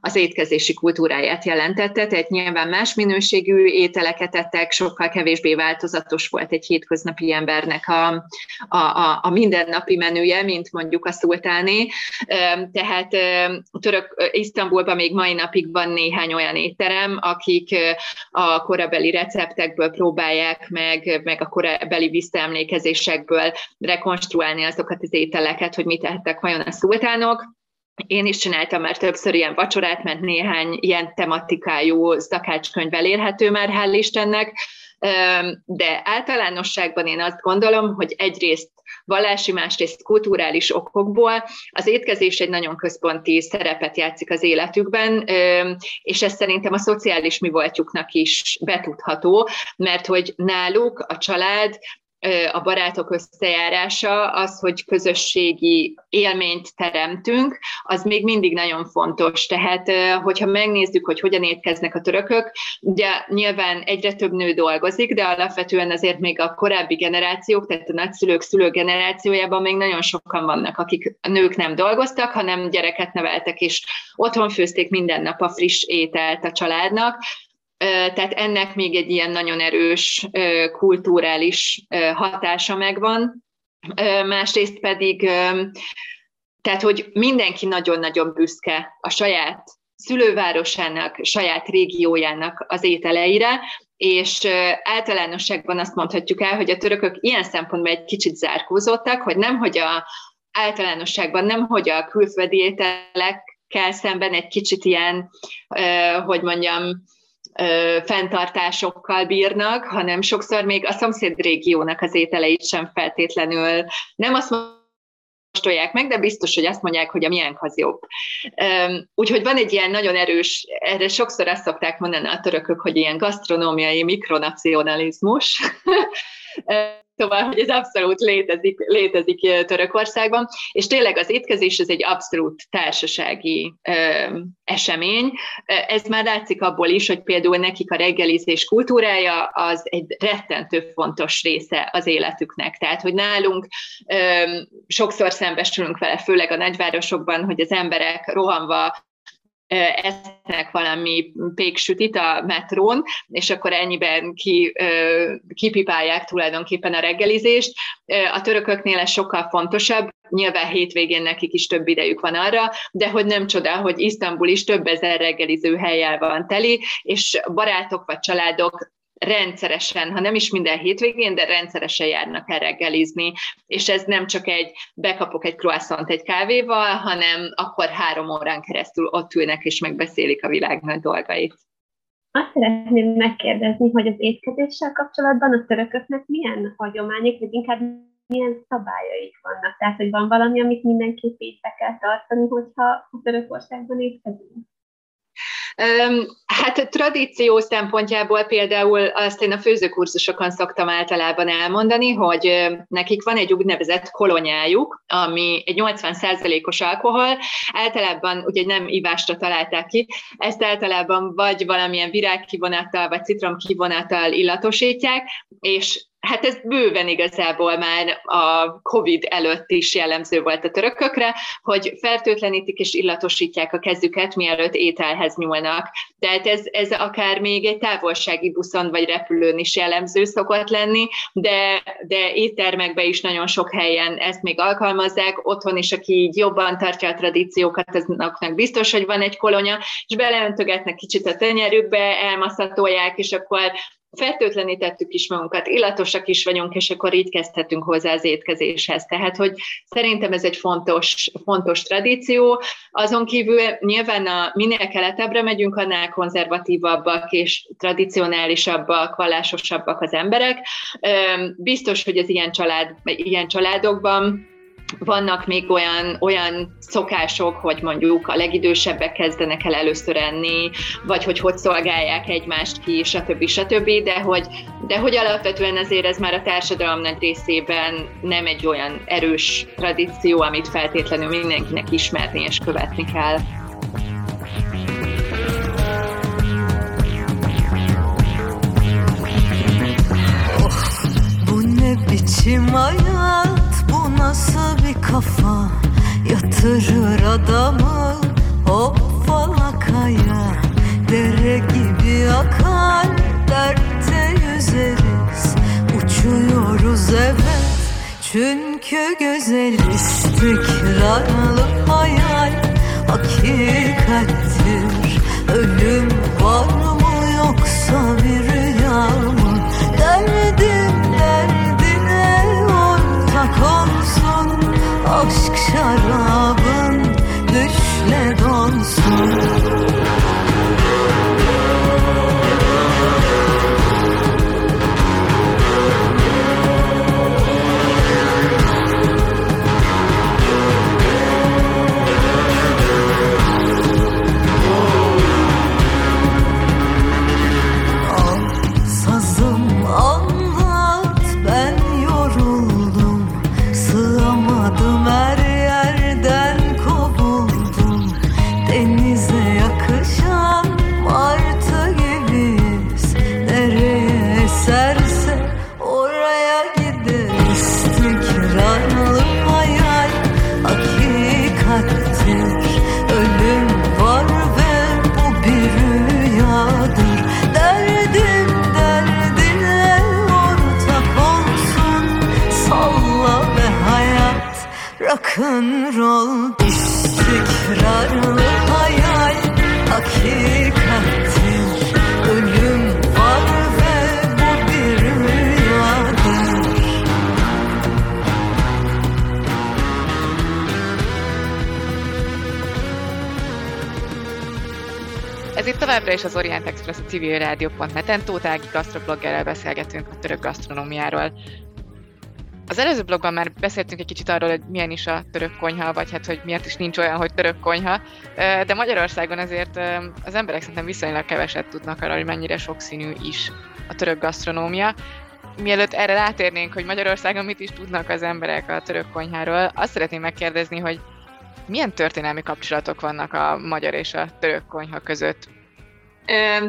az étkezési kultúráját jelentette, tehát nyilván más minőségű ételeket ettek, sokkal kevésbé változatos volt egy hétköznapi embernek a, a, a, a mindennapi menüje, mint mondjuk a szultáni. Tehát török Isztambulban még mai napig van néhány olyan étterem, akik a korabeli receptekből próbálják meg, meg a korabeli visszaemlékezésekből rekonstruálni azokat az ételeket, hogy mit ettek vajon a szultánok én is csináltam már többször ilyen vacsorát, mert néhány ilyen tematikájú szakácskönyv elérhető már, hál' Istennek, de általánosságban én azt gondolom, hogy egyrészt vallási, másrészt kulturális okokból az étkezés egy nagyon központi szerepet játszik az életükben, és ez szerintem a szociális mi voltjuknak is betudható, mert hogy náluk a család a barátok összejárása, az, hogy közösségi élményt teremtünk, az még mindig nagyon fontos. Tehát, hogyha megnézzük, hogy hogyan étkeznek a törökök, ugye nyilván egyre több nő dolgozik, de alapvetően azért még a korábbi generációk, tehát a nagyszülők, szülők generációjában még nagyon sokan vannak, akik a nők nem dolgoztak, hanem gyereket neveltek, és otthon főzték minden nap a friss ételt a családnak, tehát ennek még egy ilyen nagyon erős kulturális hatása megvan. Másrészt pedig, tehát, hogy mindenki nagyon-nagyon büszke a saját szülővárosának, saját régiójának az ételeire, és általánosságban azt mondhatjuk el, hogy a törökök ilyen szempontból egy kicsit zárkózottak, hogy nem, hogy a általánosságban nem, hogy a külföldi ételekkel szemben egy kicsit ilyen, hogy mondjam, fenntartásokkal bírnak, hanem sokszor még a szomszéd régiónak az ételeit sem feltétlenül nem azt kóstolják meg, de biztos, hogy azt mondják, hogy a miénk az jobb. Úgyhogy van egy ilyen nagyon erős, erre sokszor azt szokták mondani a törökök, hogy ilyen gasztronómiai mikronacionalizmus, Szóval, hogy ez abszolút létezik, létezik Törökországban, és tényleg az étkezés ez egy abszolút társasági ö, esemény. Ez már látszik abból is, hogy például nekik a reggelizés kultúrája az egy rettentő fontos része az életüknek. Tehát, hogy nálunk ö, sokszor szembesülünk vele, főleg a nagyvárosokban, hogy az emberek rohanva esznek valami péksütit a metrón, és akkor ennyiben ki, kipipálják tulajdonképpen a reggelizést. A törököknél ez sokkal fontosabb, nyilván hétvégén nekik is több idejük van arra, de hogy nem csoda, hogy Isztambul is több ezer reggeliző helyjel van teli, és barátok vagy családok rendszeresen, ha nem is minden hétvégén, de rendszeresen járnak el reggelizni, és ez nem csak egy bekapok egy croissant egy kávéval, hanem akkor három órán keresztül ott ülnek és megbeszélik a világ nagy dolgait. Azt szeretném megkérdezni, hogy az étkezéssel kapcsolatban a törököknek milyen hagyományok, vagy inkább milyen szabályaik vannak? Tehát, hogy van valami, amit mindenképp be kell tartani, hogyha a Törökországban étkezünk? Hát a tradíció szempontjából például azt én a főzőkurzusokon szoktam általában elmondani, hogy nekik van egy úgynevezett kolonyájuk, ami egy 80%-os alkohol, általában ugye nem ivásra találták ki, ezt általában vagy valamilyen virágkivonattal, vagy citromkivonattal illatosítják, és Hát ez bőven igazából már a COVID előtt is jellemző volt a törökökre, hogy fertőtlenítik és illatosítják a kezüket, mielőtt ételhez nyúlnak. Tehát ez, ez akár még egy távolsági buszon vagy repülőn is jellemző szokott lenni, de, de éttermekben is nagyon sok helyen ezt még alkalmazzák, otthon is, aki így jobban tartja a tradíciókat, azoknak biztos, hogy van egy kolonya, és beleöntögetnek kicsit a tenyerükbe, elmaszatolják, és akkor fertőtlenítettük is magunkat, illatosak is vagyunk, és akkor így kezdhetünk hozzá az étkezéshez. Tehát, hogy szerintem ez egy fontos, fontos tradíció. Azon kívül nyilván a, minél keletebbre megyünk, annál konzervatívabbak és tradicionálisabbak, vallásosabbak az emberek. Biztos, hogy az ilyen, család, ilyen családokban vannak még olyan, olyan szokások, hogy mondjuk a legidősebbek kezdenek el először enni, vagy hogy hogy szolgálják egymást ki, stb. stb. De hogy, de hogy alapvetően azért ez már a társadalom nagy részében nem egy olyan erős tradíció, amit feltétlenül mindenkinek ismerni és követni kell. Bu ne biçim hayat nasıl bir kafa Yatırır adamı. Hop falakaya Dere gibi akar. Dertte yüzeriz Uçuyoruz evet. Çünkü güzel istikrarlı hayal Hakikattir. Ölüm var mı yoksa aşk şarabın düşler olsun Orient Express a civil rádió.net-en. Tóth Ági gasztrobloggerrel beszélgetünk a török gasztronómiáról. Az előző blogban már beszéltünk egy kicsit arról, hogy milyen is a török konyha, vagy hát, hogy miért is nincs olyan, hogy török konyha, de Magyarországon azért az emberek szerintem viszonylag keveset tudnak arról, hogy mennyire sokszínű is a török gasztronómia. Mielőtt erre rátérnénk, hogy Magyarországon mit is tudnak az emberek a török konyháról, azt szeretném megkérdezni, hogy milyen történelmi kapcsolatok vannak a magyar és a török konyha között?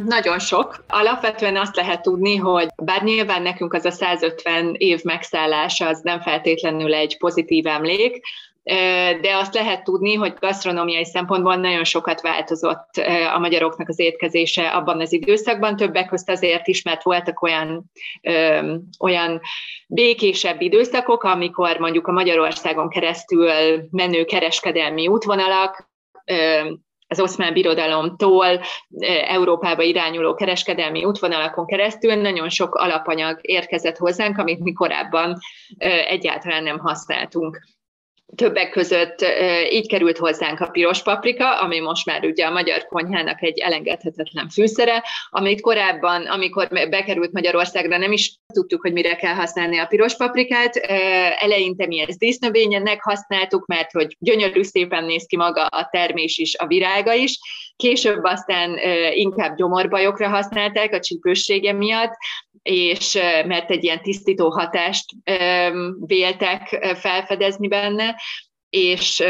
Nagyon sok. Alapvetően azt lehet tudni, hogy bár nyilván nekünk az a 150 év megszállása az nem feltétlenül egy pozitív emlék, de azt lehet tudni, hogy gasztronómiai szempontból nagyon sokat változott a magyaroknak az étkezése abban az időszakban, többek közt azért is, mert voltak olyan, olyan békésebb időszakok, amikor mondjuk a Magyarországon keresztül menő kereskedelmi útvonalak az oszmán birodalomtól Európába irányuló kereskedelmi útvonalakon keresztül nagyon sok alapanyag érkezett hozzánk, amit mi korábban egyáltalán nem használtunk. Többek között így került hozzánk a piros paprika, ami most már ugye a magyar konyhának egy elengedhetetlen fűszere, amit korábban, amikor bekerült Magyarországra, nem is tudtuk, hogy mire kell használni a piros paprikát. Eleinte mi ezt dísznövényennek használtuk, mert hogy gyönyörű szépen néz ki maga a termés is, a virága is. Később aztán inkább gyomorbajokra használták a csípőssége miatt, és mert egy ilyen tisztító hatást véltek felfedezni benne, és,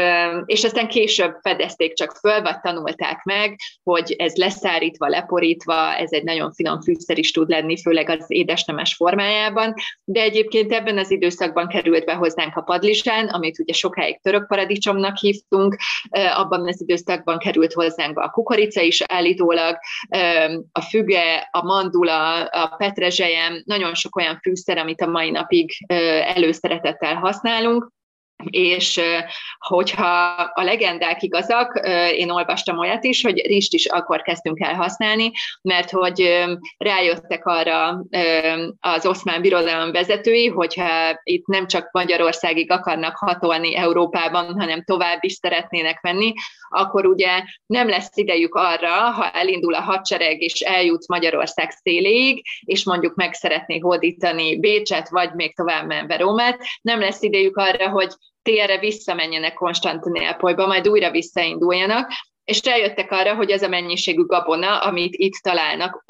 és aztán később fedezték csak föl, vagy tanulták meg, hogy ez leszárítva, leporítva, ez egy nagyon finom fűszer is tud lenni, főleg az édesnemes formájában, de egyébként ebben az időszakban került be hozzánk a padlizsán, amit ugye sokáig török paradicsomnak hívtunk, abban az időszakban került hozzánk a kukorica is állítólag, a füge, a mandula, a petrezselyem, nagyon sok olyan fűszer, amit a mai napig előszeretettel használunk, és hogyha a legendák igazak, én olvastam olyat is, hogy rist is akkor kezdtünk el használni, mert hogy rájöttek arra az oszmán birodalom vezetői, hogyha itt nem csak Magyarországig akarnak hatolni Európában, hanem tovább is szeretnének menni, akkor ugye nem lesz idejük arra, ha elindul a hadsereg és eljut Magyarország széléig, és mondjuk meg szeretné hódítani Bécset, vagy még tovább menve Rómát, nem lesz idejük arra, hogy térre visszamenjenek Konstantinápolyba, majd újra visszainduljanak, és eljöttek arra, hogy ez a mennyiségű gabona, amit itt találnak,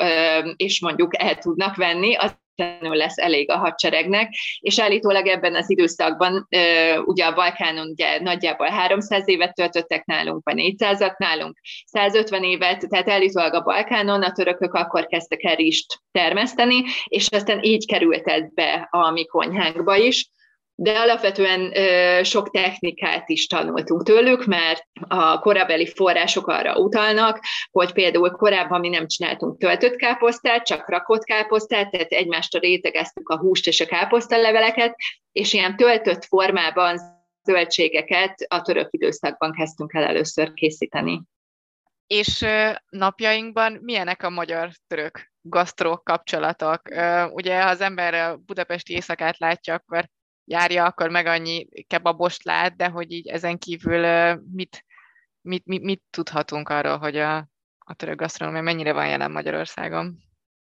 és mondjuk el tudnak venni, az lesz elég a hadseregnek, és állítólag ebben az időszakban, ugye a Balkánon ugye nagyjából 300 évet töltöttek nálunk, vagy 400-at nálunk, 150 évet, tehát állítólag a Balkánon a törökök akkor kezdtek el rist termeszteni, és aztán így került ez be a mi konyhánkba is, de alapvetően sok technikát is tanultunk tőlük, mert a korabeli források arra utalnak, hogy például korábban mi nem csináltunk töltött káposztát, csak rakott káposztát, tehát egymásra rétegeztük a húst és a káposztaleveleket, és ilyen töltött formában zöldségeket a török időszakban kezdtünk el először készíteni. És napjainkban milyenek a magyar-török gasztró kapcsolatok? Ugye, ha az ember a budapesti éjszakát látja, akkor járja, akkor meg annyi kebabost lát, de hogy így ezen kívül mit, mit, mit, mit tudhatunk arról, hogy a, a török gasztronómia mennyire van jelen Magyarországon?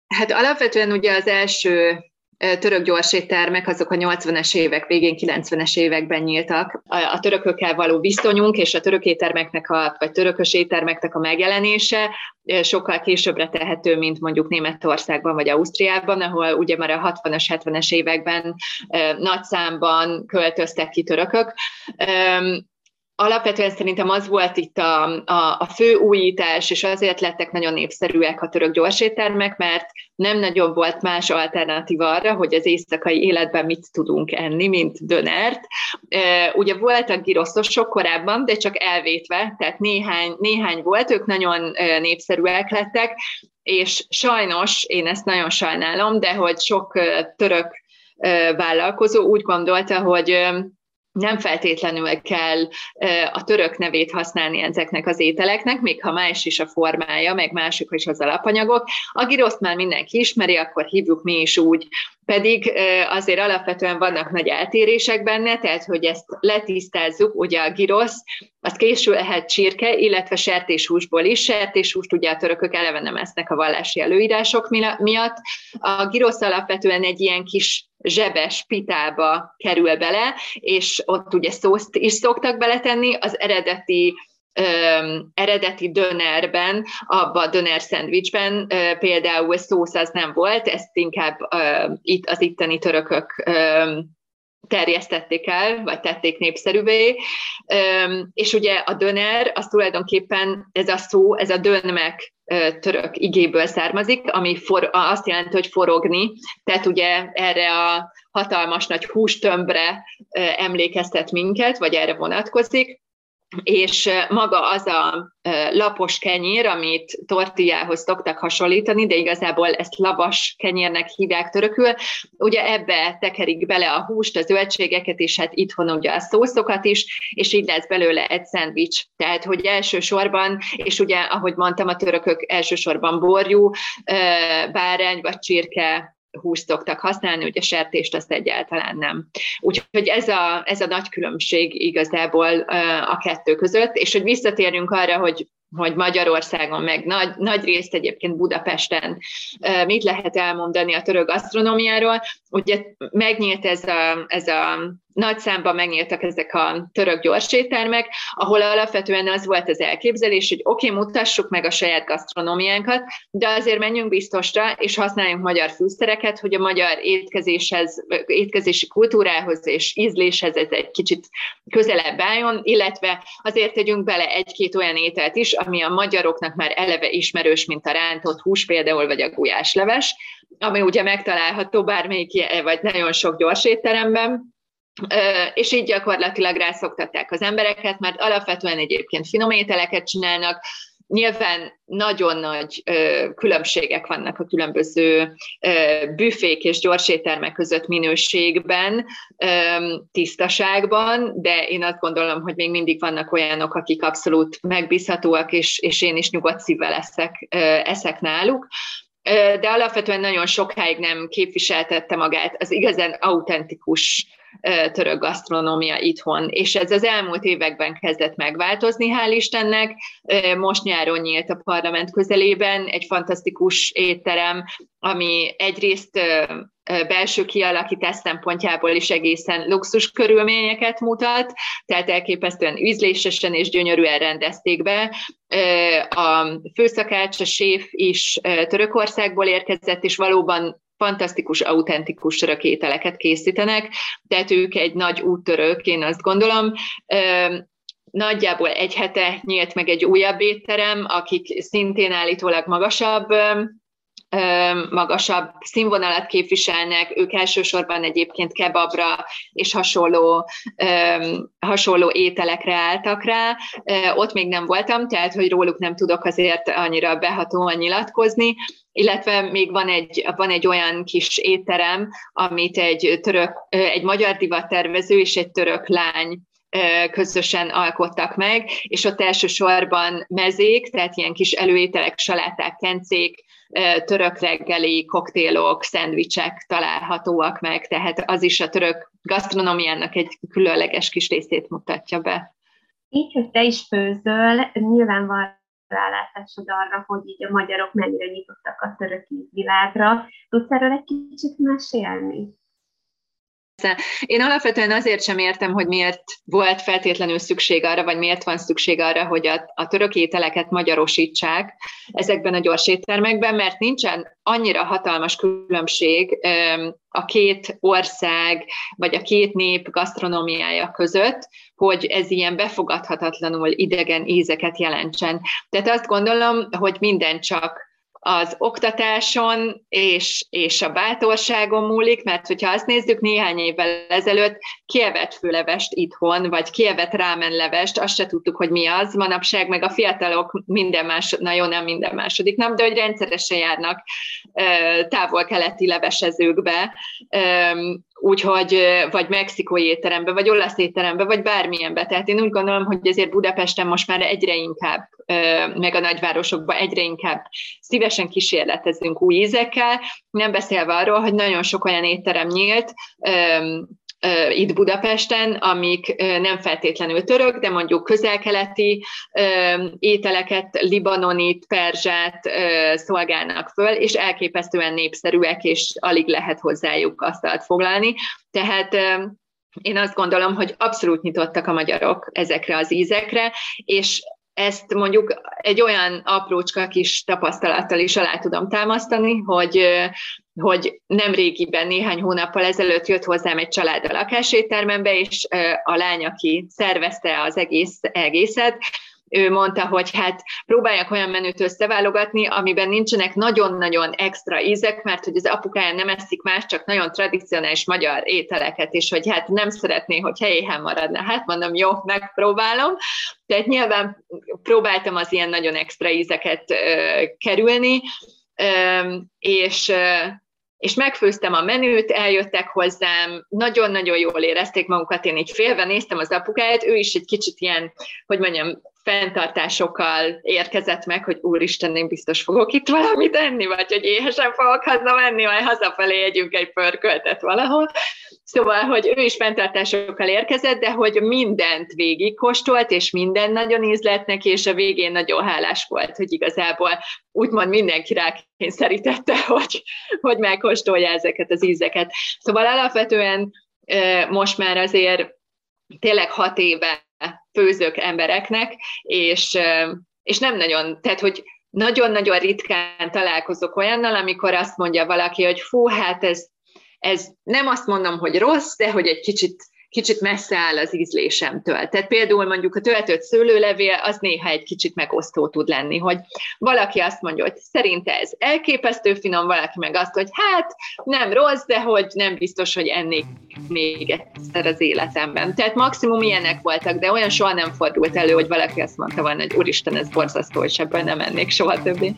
Hát alapvetően ugye az első török gyorséttermek, azok a 80-es évek végén, 90-es években nyíltak. A törökökkel való viszonyunk és a török éttermeknek, a, vagy törökös éttermeknek a megjelenése sokkal későbbre tehető, mint mondjuk Németországban vagy Ausztriában, ahol ugye már a 60-as, 70-es években nagy számban költöztek ki törökök alapvetően szerintem az volt itt a, a, a fő újítás, és azért lettek nagyon népszerűek a török gyorséttermek, mert nem nagyon volt más alternatíva arra, hogy az éjszakai életben mit tudunk enni, mint dönert. Ugye voltak giroszosok korábban, de csak elvétve, tehát néhány, néhány volt, ők nagyon népszerűek lettek, és sajnos, én ezt nagyon sajnálom, de hogy sok török vállalkozó úgy gondolta, hogy nem feltétlenül kell a török nevét használni ezeknek az ételeknek, még ha más is a formája, meg mások is az alapanyagok. A giroszt már mindenki ismeri, akkor hívjuk mi is úgy pedig azért alapvetően vannak nagy eltérések benne, tehát hogy ezt letisztázzuk, ugye a girosz, az készülhet csirke, illetve sertéshúsból is. Sertéshúst ugye a törökök eleve nem esznek a vallási előírások miatt. A girosz alapvetően egy ilyen kis zsebes pitába kerül bele, és ott ugye szószt is szoktak beletenni, az eredeti um, eredeti dönerben, abban a döner szendvicsben uh, például szósz az nem volt, ezt inkább uh, itt az itteni törökök um, terjesztették el, vagy tették népszerűvé, és ugye a döner, az tulajdonképpen ez a szó, ez a dönmek török igéből származik, ami for, azt jelenti, hogy forogni, tehát ugye erre a hatalmas nagy hústömbre emlékeztet minket, vagy erre vonatkozik, és maga az a lapos kenyér, amit tortillához szoktak hasonlítani, de igazából ezt lavas kenyérnek hívják törökül, ugye ebbe tekerik bele a húst, a zöldségeket, és hát itthon ugye a szószokat is, és így lesz belőle egy szendvics. Tehát, hogy elsősorban, és ugye, ahogy mondtam, a törökök elsősorban borjú, bárány vagy csirke húst szoktak használni, ugye sertést azt egyáltalán nem. Úgyhogy ez a, ez a nagy különbség igazából a kettő között, és hogy visszatérjünk arra, hogy hogy Magyarországon, meg nagy, nagy részt egyébként Budapesten mit lehet elmondani a török gasztronómiáról. Ugye megnyílt ez a, ez a nagy számban megnyíltak ezek a török gyorséttermek, ahol alapvetően az volt az elképzelés, hogy oké, okay, mutassuk meg a saját gasztronómiánkat, de azért menjünk biztosra, és használjunk magyar fűszereket, hogy a magyar étkezéshez, étkezési kultúrához és ízléshez ez egy kicsit közelebb álljon, illetve azért tegyünk bele egy-két olyan ételt is, ami a magyaroknak már eleve ismerős, mint a rántott hús például, vagy a gulyásleves, ami ugye megtalálható bármelyik, vagy nagyon sok gyors étteremben, és így gyakorlatilag rászoktatták az embereket, mert alapvetően egyébként finom ételeket csinálnak, Nyilván nagyon nagy ö, különbségek vannak a különböző ö, büfék és gyorséttermek között minőségben, ö, tisztaságban, de én azt gondolom, hogy még mindig vannak olyanok, akik abszolút megbízhatóak, és, és én is nyugodt szívvel eszek, ö, eszek náluk. De alapvetően nagyon sokáig nem képviseltette magát az igazán autentikus török gasztronómia itthon, és ez az elmúlt években kezdett megváltozni, hál' Istennek. Most nyáron nyílt a parlament közelében egy fantasztikus étterem, ami egyrészt belső kialakítás szempontjából is egészen luxus körülményeket mutat, tehát elképesztően ízlésesen és gyönyörűen rendezték be. A főszakács, a séf is Törökországból érkezett, és valóban fantasztikus, autentikus rakételeket készítenek, tehát ők egy nagy úttörők, én azt gondolom. Nagyjából egy hete nyílt meg egy újabb étterem, akik szintén állítólag magasabb magasabb színvonalat képviselnek, ők elsősorban egyébként kebabra és hasonló, hasonló ételekre álltak rá. Ott még nem voltam, tehát hogy róluk nem tudok azért annyira behatóan nyilatkozni, illetve még van egy, van egy olyan kis étterem, amit egy, török, egy magyar divattervező és egy török lány közösen alkottak meg, és ott elsősorban mezék, tehát ilyen kis előételek, saláták, kencék, török reggeli koktélok, szendvicsek találhatóak meg, tehát az is a török gasztronómiának egy különleges kis részét mutatja be. Így, hogy te is főzöl, nyilván van rálátásod arra, hogy így a magyarok mennyire nyitottak a török világra. Tudsz erről egy kicsit mesélni? Én alapvetően azért sem értem, hogy miért volt feltétlenül szükség arra, vagy miért van szükség arra, hogy a, a török ételeket magyarosítsák ezekben a gyors éttermekben, mert nincsen annyira hatalmas különbség a két ország, vagy a két nép gasztronómiája között, hogy ez ilyen befogadhatatlanul idegen ízeket jelentsen. Tehát azt gondolom, hogy minden csak az oktatáson és, és a bátorságon múlik, mert hogyha azt nézzük néhány évvel ezelőtt, kievett főlevest itthon, vagy kievett rámenlevest, azt se tudtuk, hogy mi az. Manapság meg a fiatalok minden más, na jó, nem minden második nap, de hogy rendszeresen járnak távol-keleti levesezőkbe, úgyhogy vagy mexikói étterembe, vagy olasz étterembe, vagy bármilyenbe. Tehát én úgy gondolom, hogy ezért Budapesten most már egyre inkább, meg a nagyvárosokban egyre inkább szívesen kísérletezünk új ízekkel, nem beszélve arról, hogy nagyon sok olyan étterem nyílt, itt Budapesten, amik nem feltétlenül török, de mondjuk közelkeleti ételeket, libanonit, perzsát szolgálnak föl, és elképesztően népszerűek, és alig lehet hozzájuk asztalt foglalni. Tehát én azt gondolom, hogy abszolút nyitottak a magyarok ezekre az ízekre, és ezt mondjuk egy olyan aprócska kis tapasztalattal is alá tudom támasztani, hogy, hogy nem régiben, néhány hónappal ezelőtt jött hozzám egy család a lakáséttermembe, és a lány, aki szervezte az egész, egészet, ő mondta, hogy hát próbáljak olyan menüt összeválogatni, amiben nincsenek nagyon-nagyon extra ízek, mert hogy az apukája nem eszik más, csak nagyon tradicionális magyar ételeket, és hogy hát nem szeretné, hogy helyéhen maradna. Hát mondom, jó, megpróbálom. Tehát nyilván próbáltam az ilyen nagyon extra ízeket ö, kerülni, ö, és és megfőztem a menüt, eljöttek hozzám, nagyon-nagyon jól érezték magukat, én így félve néztem az apukáját, ő is egy kicsit ilyen, hogy mondjam, fenntartásokkal érkezett meg, hogy úristen, én biztos fogok itt valamit enni, vagy hogy éhesen fogok hazamenni, vagy hazafelé együnk egy pörköltet valahol. Szóval, hogy ő is fenntartásokkal érkezett, de hogy mindent végigkóstolt, és minden nagyon ízlett neki, és a végén nagyon hálás volt, hogy igazából úgymond mindenki rákényszerítette, hogy, hogy megkóstolja ezeket az ízeket. Szóval alapvetően most már azért tényleg hat éve főzök embereknek, és, és nem nagyon, tehát hogy nagyon-nagyon ritkán találkozok olyannal, amikor azt mondja valaki, hogy fú, hát ez, ez nem azt mondom, hogy rossz, de hogy egy kicsit kicsit messze áll az ízlésemtől. Tehát például mondjuk a töltött szőlőlevél, az néha egy kicsit megosztó tud lenni, hogy valaki azt mondja, hogy szerinte ez elképesztő finom, valaki meg azt, hogy hát nem rossz, de hogy nem biztos, hogy ennék még egyszer az életemben. Tehát maximum ilyenek voltak, de olyan soha nem fordult elő, hogy valaki azt mondta volna, hogy úristen, ez borzasztó, és ebből nem ennék soha többé.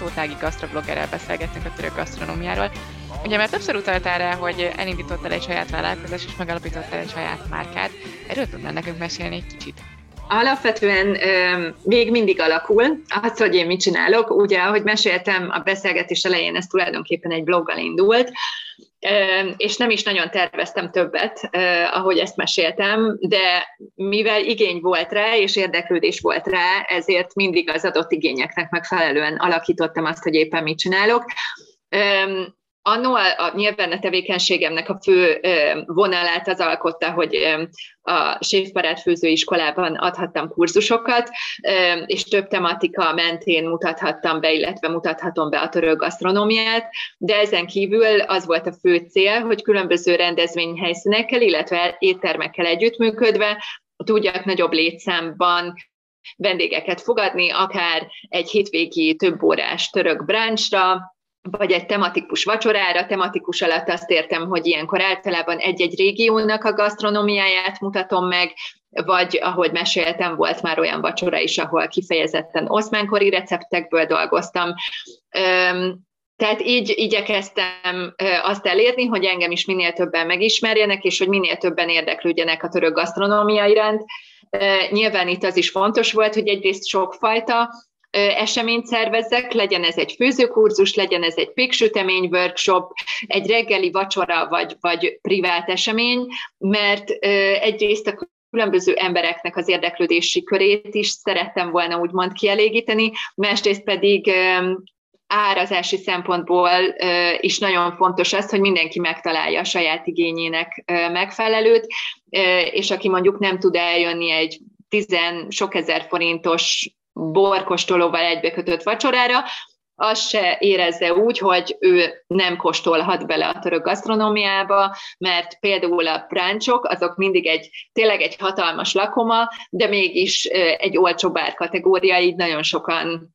rádió.net-en Tótági gasztrobloggerrel beszélgettünk a török gasztronómiáról. Ugye már többször utaltál rá, hogy elindítottál egy saját vállalkozást és megalapítottál egy saját márkát. Erről tudnál nekünk mesélni egy kicsit? Alapvetően még mindig alakul az, hogy én mit csinálok. Ugye, ahogy meséltem a beszélgetés elején, ez tulajdonképpen egy bloggal indult, és nem is nagyon terveztem többet, ahogy ezt meséltem, de mivel igény volt rá, és érdeklődés volt rá, ezért mindig az adott igényeknek megfelelően alakítottam azt, hogy éppen mit csinálok. Annó a, a, nyilván a tevékenységemnek a fő vonalát az alkotta, hogy a Séfbarát főzőiskolában adhattam kurzusokat, és több tematika mentén mutathattam be, illetve mutathatom be a török gasztronómiát, de ezen kívül az volt a fő cél, hogy különböző rendezvényhelyszínekkel, illetve éttermekkel együttműködve tudjak nagyobb létszámban vendégeket fogadni, akár egy hétvégi több órás török bráncsra, vagy egy tematikus vacsorára, tematikus alatt azt értem, hogy ilyenkor általában egy-egy régiónak a gasztronómiáját mutatom meg, vagy ahogy meséltem, volt már olyan vacsora is, ahol kifejezetten oszmánkori receptekből dolgoztam. Tehát így igyekeztem azt elérni, hogy engem is minél többen megismerjenek, és hogy minél többen érdeklődjenek a török gasztronómia iránt. Nyilván itt az is fontos volt, hogy egyrészt sokfajta eseményt szervezzek, legyen ez egy főzőkurzus, legyen ez egy péksütemény workshop, egy reggeli vacsora vagy, vagy privát esemény, mert egyrészt a különböző embereknek az érdeklődési körét is szerettem volna úgymond kielégíteni, másrészt pedig árazási szempontból is nagyon fontos az, hogy mindenki megtalálja a saját igényének megfelelőt, és aki mondjuk nem tud eljönni egy tizen sok ezer forintos borkostolóval egybekötött vacsorára, az se érezze úgy, hogy ő nem kóstolhat bele a török gasztronómiába, mert például a práncsok, azok mindig egy, tényleg egy hatalmas lakoma, de mégis egy olcsó bár kategória, így nagyon sokan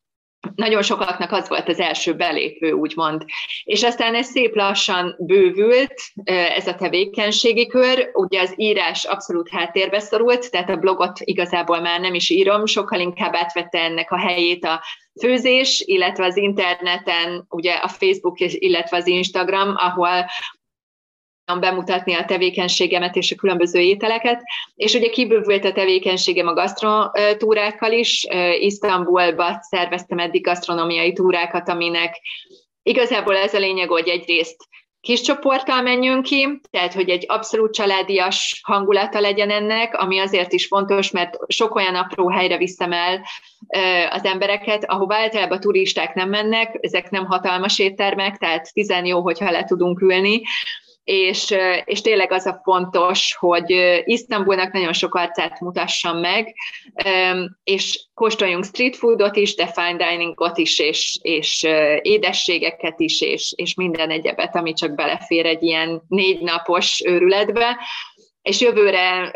nagyon sokaknak az volt az első belépő, úgymond. És aztán ez szép lassan bővült, ez a tevékenységi kör, ugye az írás abszolút háttérbe szorult, tehát a blogot igazából már nem is írom, sokkal inkább átvette ennek a helyét a főzés, illetve az interneten, ugye a Facebook, illetve az Instagram, ahol bemutatni a tevékenységemet és a különböző ételeket, és ugye kibővült a tevékenységem a gasztronórákkal is. Isztambulba szerveztem eddig gasztronómiai túrákat, aminek igazából ez a lényeg, hogy egyrészt kis csoporttal menjünk ki, tehát hogy egy abszolút családias hangulata legyen ennek, ami azért is fontos, mert sok olyan apró helyre viszem el az embereket, ahova általában turisták nem mennek, ezek nem hatalmas éttermek, tehát tizen jó, hogyha le tudunk ülni, és, és tényleg az a fontos, hogy Isztambulnak nagyon sok arcát mutassam meg, és kóstoljunk street foodot is, de fine diningot is, és, és édességeket is, és, és minden egyebet, ami csak belefér egy ilyen négy napos őrületbe, és jövőre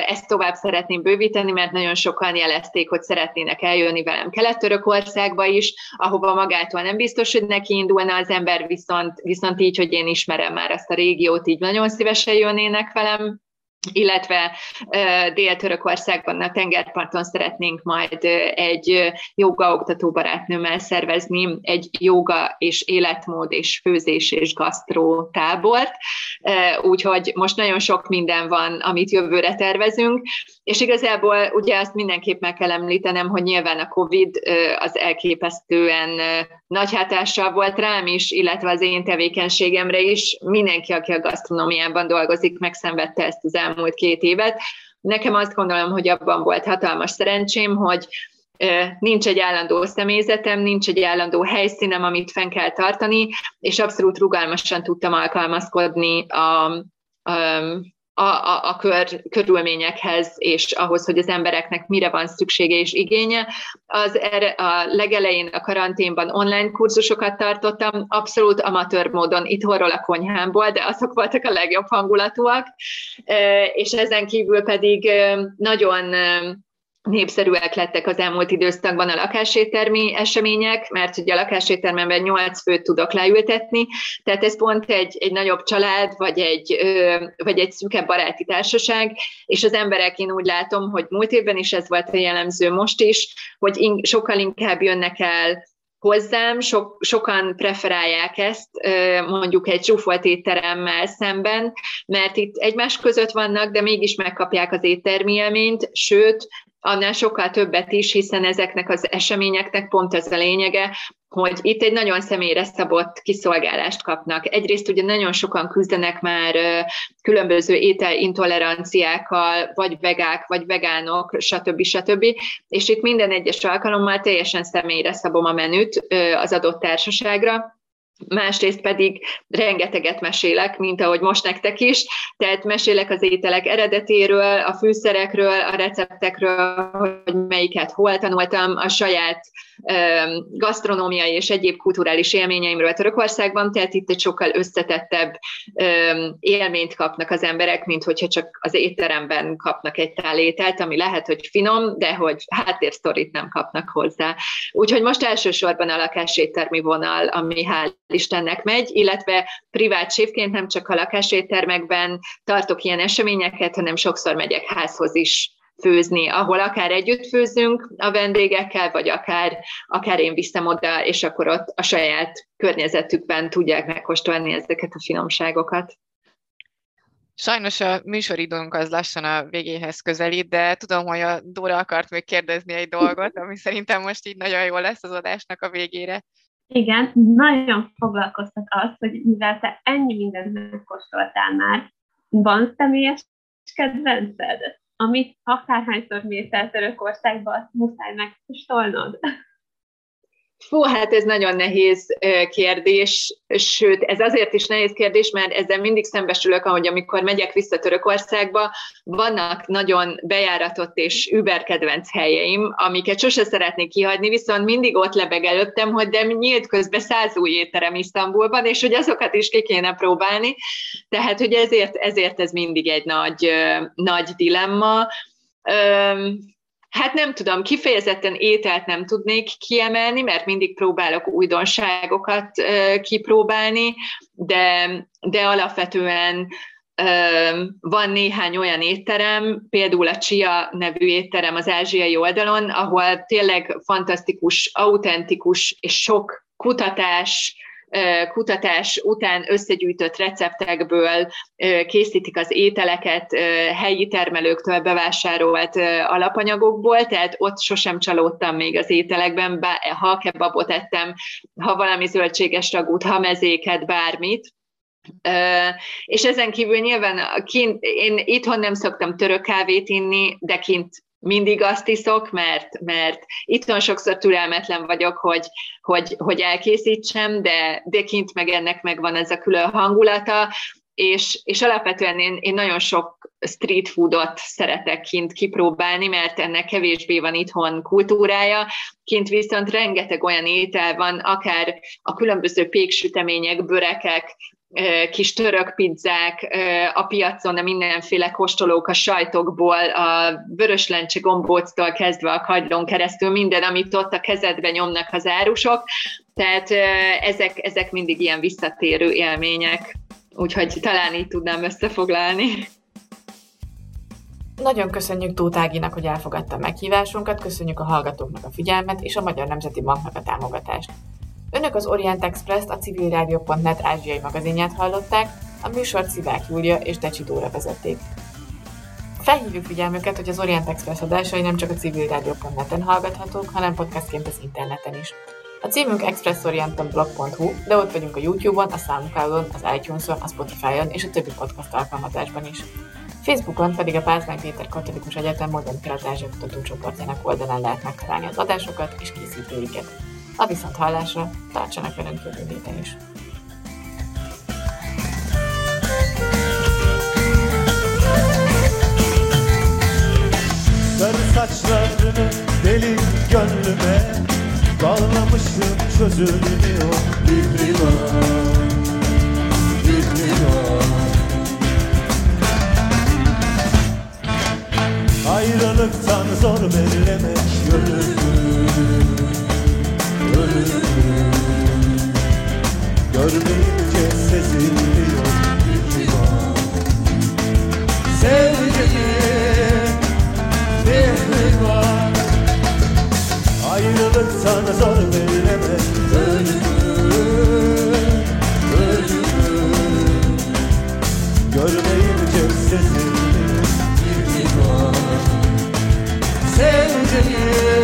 ezt tovább szeretném bővíteni, mert nagyon sokan jelezték, hogy szeretnének eljönni velem Kelet-Törökországba is, ahova magától nem biztos, hogy neki indulna az ember, viszont, viszont így, hogy én ismerem már ezt a régiót, így nagyon szívesen jönnének velem illetve Dél-Törökországban a tengerparton szeretnénk majd egy joga oktató barátnőmmel szervezni egy joga és életmód és főzés és gasztró tábort, úgyhogy most nagyon sok minden van, amit jövőre tervezünk, és igazából ugye azt mindenképp meg kell említenem, hogy nyilván a COVID az elképesztően nagy hatással volt rám is, illetve az én tevékenységemre is. Mindenki, aki a gasztronómiában dolgozik, megszenvedte ezt az elmúlt két évet. Nekem azt gondolom, hogy abban volt hatalmas szerencsém, hogy nincs egy állandó személyzetem, nincs egy állandó helyszínem, amit fenn kell tartani, és abszolút rugalmasan tudtam alkalmazkodni a, a a, a, a kör, körülményekhez, és ahhoz, hogy az embereknek mire van szüksége és igénye. Az erre, a legelején a karanténban online kurzusokat tartottam, abszolút amatőr módon itthonról a konyhámból, de azok voltak a legjobb hangulatúak, és ezen kívül pedig nagyon népszerűek lettek az elmúlt időszakban a lakáséttermi események, mert ugye a lakáséttermemben 8 főt tudok leültetni, tehát ez pont egy, egy nagyobb család, vagy egy, vagy egy szűkebb baráti társaság, és az emberek én úgy látom, hogy múlt évben is ez volt a jellemző most is, hogy in, sokkal inkább jönnek el hozzám, sok, sokan preferálják ezt mondjuk egy zsúfolt étteremmel szemben, mert itt egymás között vannak, de mégis megkapják az éttermi élményt, sőt, annál sokkal többet is, hiszen ezeknek az eseményeknek pont ez a lényege, hogy itt egy nagyon személyre szabott kiszolgálást kapnak. Egyrészt ugye nagyon sokan küzdenek már különböző ételintoleranciákkal, vagy vegák, vagy vegánok, stb. stb. És itt minden egyes alkalommal teljesen személyre szabom a menüt az adott társaságra, másrészt pedig rengeteget mesélek, mint ahogy most nektek is, tehát mesélek az ételek eredetéről, a fűszerekről, a receptekről, hogy melyiket hol tanultam, a saját gasztronómiai és egyéb kulturális élményeimről Törökországban, tehát itt egy sokkal összetettebb élményt kapnak az emberek, mint hogyha csak az étteremben kapnak egy tál ételt, ami lehet, hogy finom, de hogy háttérsztorit nem kapnak hozzá. Úgyhogy most elsősorban a lakáséttermi vonal, ami hál' Istennek megy, illetve privát sévként nem csak a lakáséttermekben tartok ilyen eseményeket, hanem sokszor megyek házhoz is főzni, ahol akár együtt főzünk a vendégekkel, vagy akár, akár én viszem oda, és akkor ott a saját környezetükben tudják megkóstolni ezeket a finomságokat. Sajnos a műsoridőnk az lassan a végéhez közelít, de tudom, hogy a Dóra akart még kérdezni egy dolgot, ami szerintem most így nagyon jó lesz az adásnak a végére. Igen, nagyon foglalkoztat az, hogy mivel te ennyi mindent megkóstoltál már, van személyes kedvenced? Amit akárhányszor mész el Törökországba, azt muszáj megkóstolnod. Fú, hát ez nagyon nehéz kérdés, sőt, ez azért is nehéz kérdés, mert ezzel mindig szembesülök, ahogy amikor megyek vissza Törökországba, vannak nagyon bejáratott és überkedvenc helyeim, amiket sose szeretnék kihagyni, viszont mindig ott lebeg előttem, hogy de nyílt közben száz új étterem Isztambulban, és hogy azokat is ki kéne próbálni. Tehát, hogy ezért, ezért ez mindig egy nagy, nagy dilemma Hát nem tudom, kifejezetten ételt nem tudnék kiemelni, mert mindig próbálok újdonságokat kipróbálni, de, de alapvetően van néhány olyan étterem, például a Csia nevű étterem az ázsiai oldalon, ahol tényleg fantasztikus, autentikus és sok kutatás, kutatás után összegyűjtött receptekből készítik az ételeket helyi termelőktől bevásárolt alapanyagokból, tehát ott sosem csalódtam még az ételekben, ha kebabot ettem, ha valami zöldséges ragút, ha mezéket, bármit, és ezen kívül nyilván kint, én itthon nem szoktam török kávét inni, de kint mindig azt iszok, mert, mert itthon sokszor türelmetlen vagyok, hogy, hogy, hogy elkészítsem, de, de kint meg ennek megvan ez a külön hangulata, és, és alapvetően én, én nagyon sok street foodot szeretek kint kipróbálni, mert ennek kevésbé van itthon kultúrája. Kint viszont rengeteg olyan étel van, akár a különböző péksütemények, börekek, kis török pizzák a piacon, a mindenféle kóstolók a sajtokból, a vörös lencse gombóctól kezdve a kagylón keresztül, minden, amit ott a kezedbe nyomnak az árusok. Tehát ezek, ezek mindig ilyen visszatérő élmények. Úgyhogy talán így tudnám összefoglalni. Nagyon köszönjük Tóth Áginak, hogy elfogadta meghívásunkat, köszönjük a hallgatóknak a figyelmet és a Magyar Nemzeti Banknak a támogatást. Önök az Orient Express-t, a civilrádió.net ázsiai magazinját hallották, a műsort Szivák Júlia és Decsi Dóra vezették. Felhívjuk figyelmüket, hogy az Orient Express adásai nem csak a civilrádió.net-en hallgathatók, hanem podcastként az interneten is. A címünk expressorientenblog.hu, de ott vagyunk a YouTube-on, a Soundcloud-on, az iTunes-on, a Spotify-on és a többi podcast alkalmazásban is. Facebookon pedig a Pázmány Péter Katolikus Egyetem Modern Kelet-Ázsia Kutatócsoportjának oldalán lehet megtalálni az adásokat és készítőiket. A viszont hallásra tartsanak velünk jövő héten is. Sarı saçlarını deli gönlüme Bağlamışım çözülmüyor Bir liman Ayrılıktan zor bellemek gönlümü ölümü Görmeyince sezilmiyor itibar Sevdiğim bir var. Ayrılık sana zor verilemez Ölümü, ölümü Görmeyince sezilmiyor itibar Sevdiğim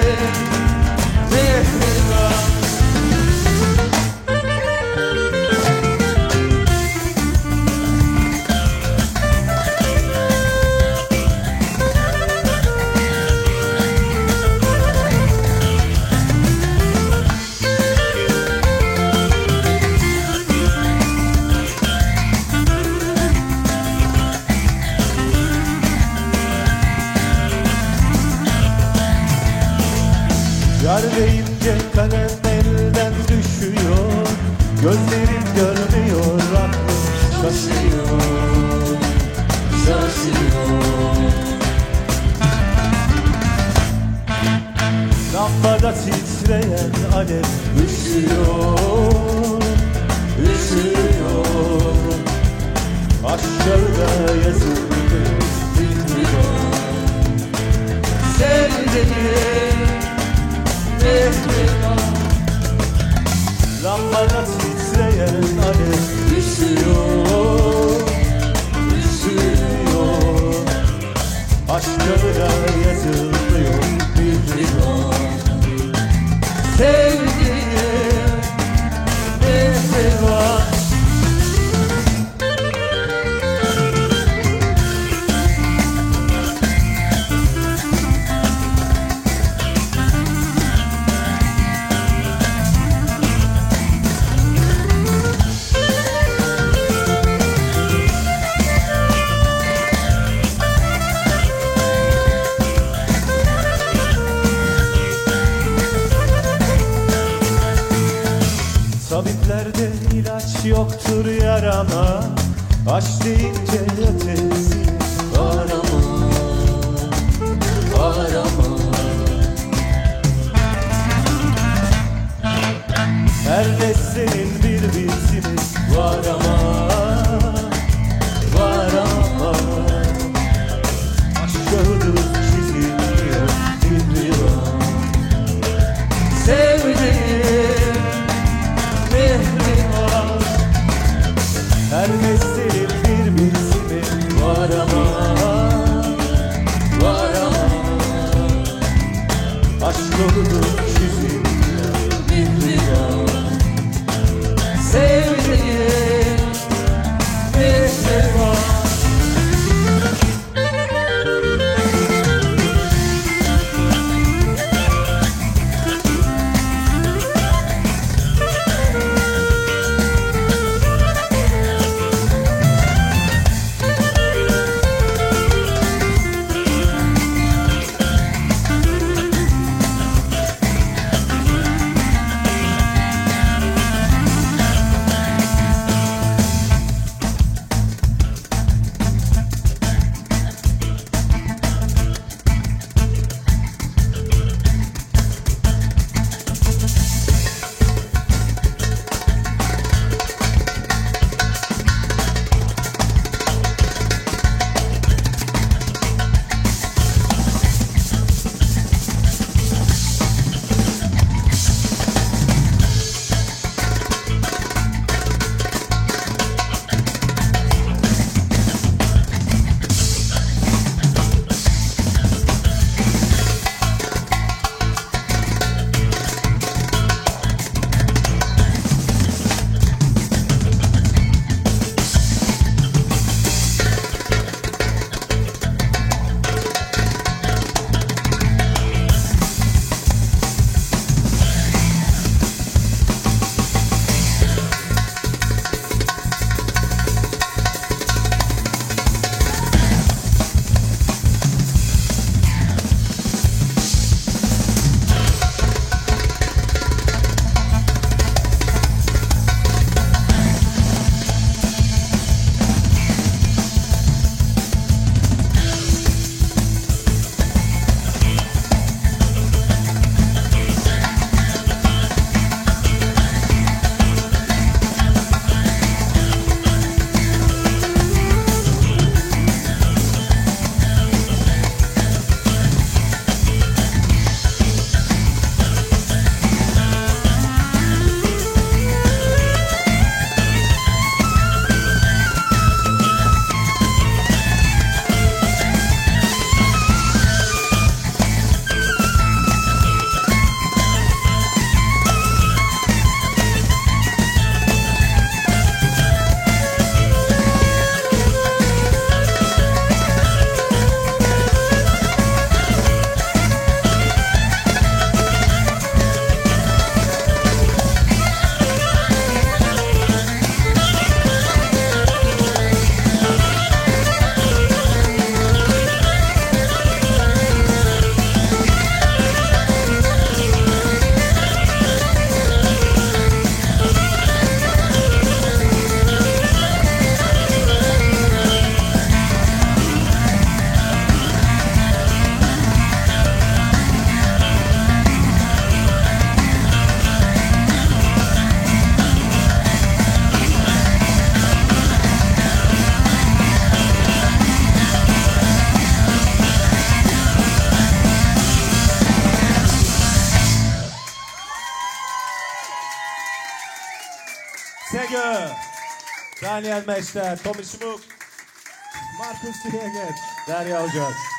gelmekte. Tommy Smuk, Markus Dieger, Derya Hoca.